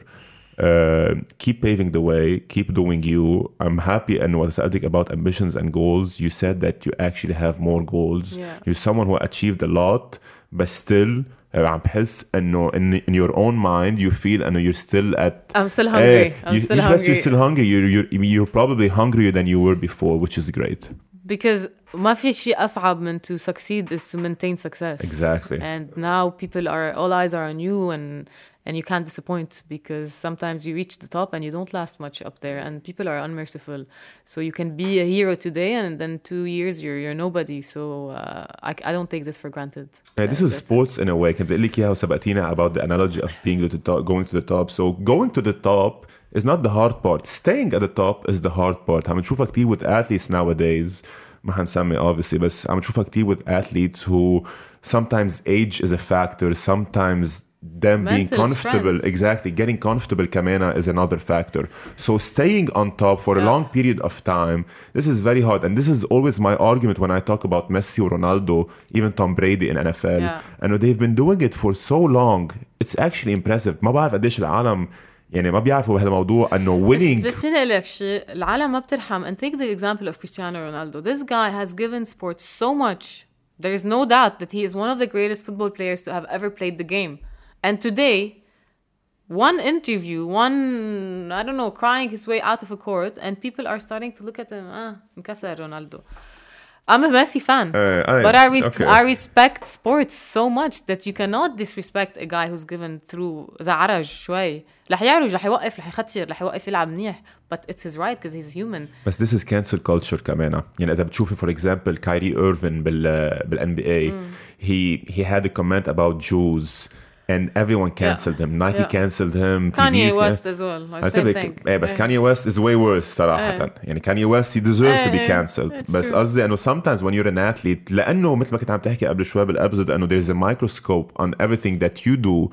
uh, keep paving the way keep doing you I'm happy and was سألتك about ambitions and goals you said that you actually have more goals Yeah. you're someone who achieved a lot but still عم بحس انه in, in your own mind you feel انه you're still at I'm still hungry. Eh, I'm you, still مش بس hungry. you're still hungry you're, you're, you're probably hungrier than you were before which is great because ما في شيء أصعب من to succeed is to maintain success. exactly And now people are all eyes are on you and and you can't disappoint because sometimes you reach the top and you don't last much up there and people are unmerciful. So you can be a hero today and then two years you're you're nobody. So uh, I, I don't take this for granted. Yeah, this Uh, is that's it. sports in a way كنت بقول لك اياها وسبقتينا about the analogy of being to the top, going to the top so going to the top is not the hard part staying at the top is the hard part عم نشوفها كتير with athletes nowadays ما حنسمي obviously بس عم نشوفها كتير with athletes who sometimes age is a factor sometimes them being Mental comfortable strength. exactly getting comfortable كمان is another factor so staying on top for a Yeah. long period of time this is very hard and this is always my argument when I talk about Messi or Ronaldo even Tom Brady in NFL Yeah. and they've been doing it for so long it's actually impressive ما بعرف قديش العالم يعني ما بيعرفوا بهالموضوع انه winning بس فيني اقول لك شيء العالم ما بترحم and take the example of Cristiano Ronaldo this guy has given sports so much there is no doubt that he is one of the greatest football players to have ever played the game and today one interview one I don't know crying his way out of a court and people are starting to look at him ah انكسر رونالدو I'm a Messi fan Uh, I- but I, re- okay. I respect sports so much that you cannot disrespect a guy who's given through إذا عرج شوي رح يعرج رح يوقف رح يخسر رح يوقف يلعب منيح but it's his right because he's human بس this is cancel culture كمان يعني اذا بتشوفي for example كايري ايرفين بال بالان بي اي he he had a comment about Jews and everyone cancelled him Nike Yeah. cancelled him Kanye TVs West as well like same قلت thing لك ايه بس إيه. كاني ويست is way worse صراحة إيه. يعني كاني ويست he deserves to be إيه. cancelled It's بس true. قصدي انه sometimes when you're an athlete لانه مثل ما كنت عم تحكي قبل شوي بالابيزود انه there's a microscope on everything that you do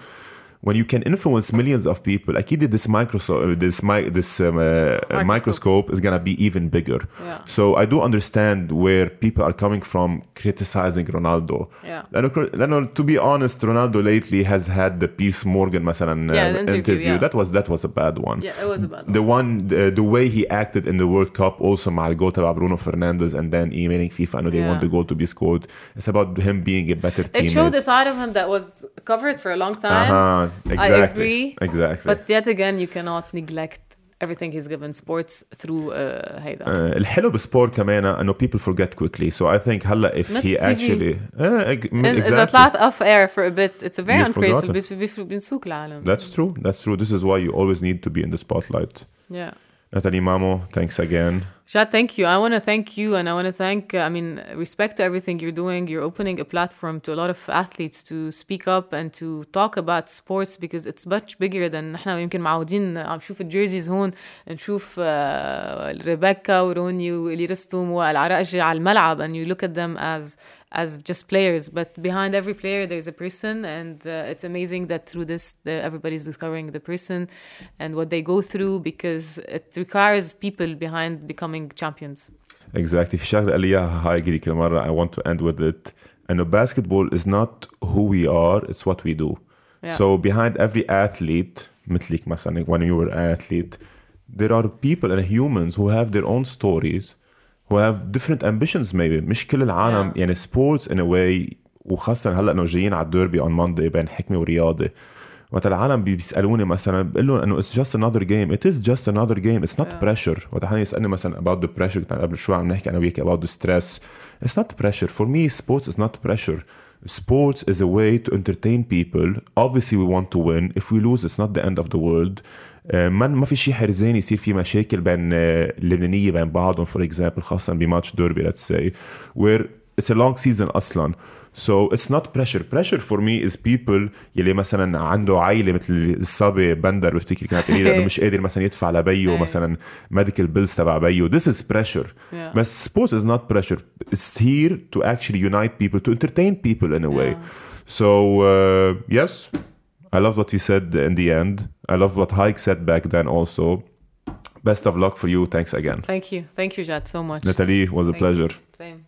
when you can influence millions of people اكيد this microscope this mi- this um, uh, microscope is gonna be even bigger Yeah. so I do understand where people are coming from criticizing Ronaldo Yeah. لانه لانه to be honest Ronaldo lately has had the Piers Morgan مثلا Yeah, the uh, interview, yeah. that was that was a bad one yeah it was a bad one the one the, the way he acted in the World Cup also مع الجول تبع برونو فرنانديز and then emailing FIFA انه they Yeah. want the goal to be scored it's about him being a better it showed teammate a side of him that was covered for a long time uh-huh exactly agree, exactly but yet again you cannot neglect everything he's given sports through uh, هيدا Uh, الحلو بالسبورت كمان انه people forget quickly so I think هلا if Not he TV. actually uh, eg- And إذا exactly طلعت off air for a bit it's a very You've ungrateful forgotten. بيس- بيف- بينسوك العالم that's true that's true this is why you always need to be in the spotlight yeah Nathalie Mamo, thanks again. Jad, thank you. I want to thank you, and I want to thank, I mean, respect to everything you're doing. You're opening a platform to a lot of athletes to speak up and to talk about sports because it's much bigger than نحن يمكن معودين عم نشوف الجيرزيز هون نشوف ريبيكا وروني واليرستوم والعراقجي على الملعب and you look at them as as just players but behind every player there's a person and uh, it's amazing that through this uh, everybody's discovering the person and what they go through because it requires people behind becoming champions Exactly. في شغلة قال لي إياها هايجري كل مرة I want to end with it إنه basketball is not who we are it's what we do. Yeah. So behind every athlete مثلك مثلا when you were an athlete there are people and humans who have their own stories who have different ambitions maybe مش كل العالم Yeah. يعني sports in a way وخاصة هلا انه جايين على الديربي on Monday بين حكمة ورياضة وقت العالم بي- بيسالوني مثلا بقول لهم انه it's just another game it is just another game it's not Yeah. pressure وقت حدا يسالني مثلا about the pressure كنا قبل شوي عم نحكي انا وياك about the stress it's not pressure for me sports is not pressure sports is a way to entertain people obviously we want to win if we lose it's not the end of the world آه، آه، ما ما في شيء حرزان يصير في مشاكل بين آه، اللبنانية بين بعضهم فور اكزامبل خاصه بماتش دوربي ليتس سي وير اتس ا لونج سيزون أصلا. سو اتس نوت بريشر بريشر فور مي از بيبل يلي مثلا عنده عائله مثل الصبي بندر بفتكر كانت قليلة [laughs] لأنه مش قادر مثلا يدفع لبيه مثلا ميديكال بيلز تبع بيه ذس از بريشر بس سبورتس از نوت بريشر اتس هير تو اكشلي يونايت بيبل تو انترتين بيبل ان ا واي سو يس I love what you said in the end. I love what Hike said back then also. Best of luck for you. Thanks again. Thank you. Thank you Jad so much. Nathalie was a Thank you. pleasure. Same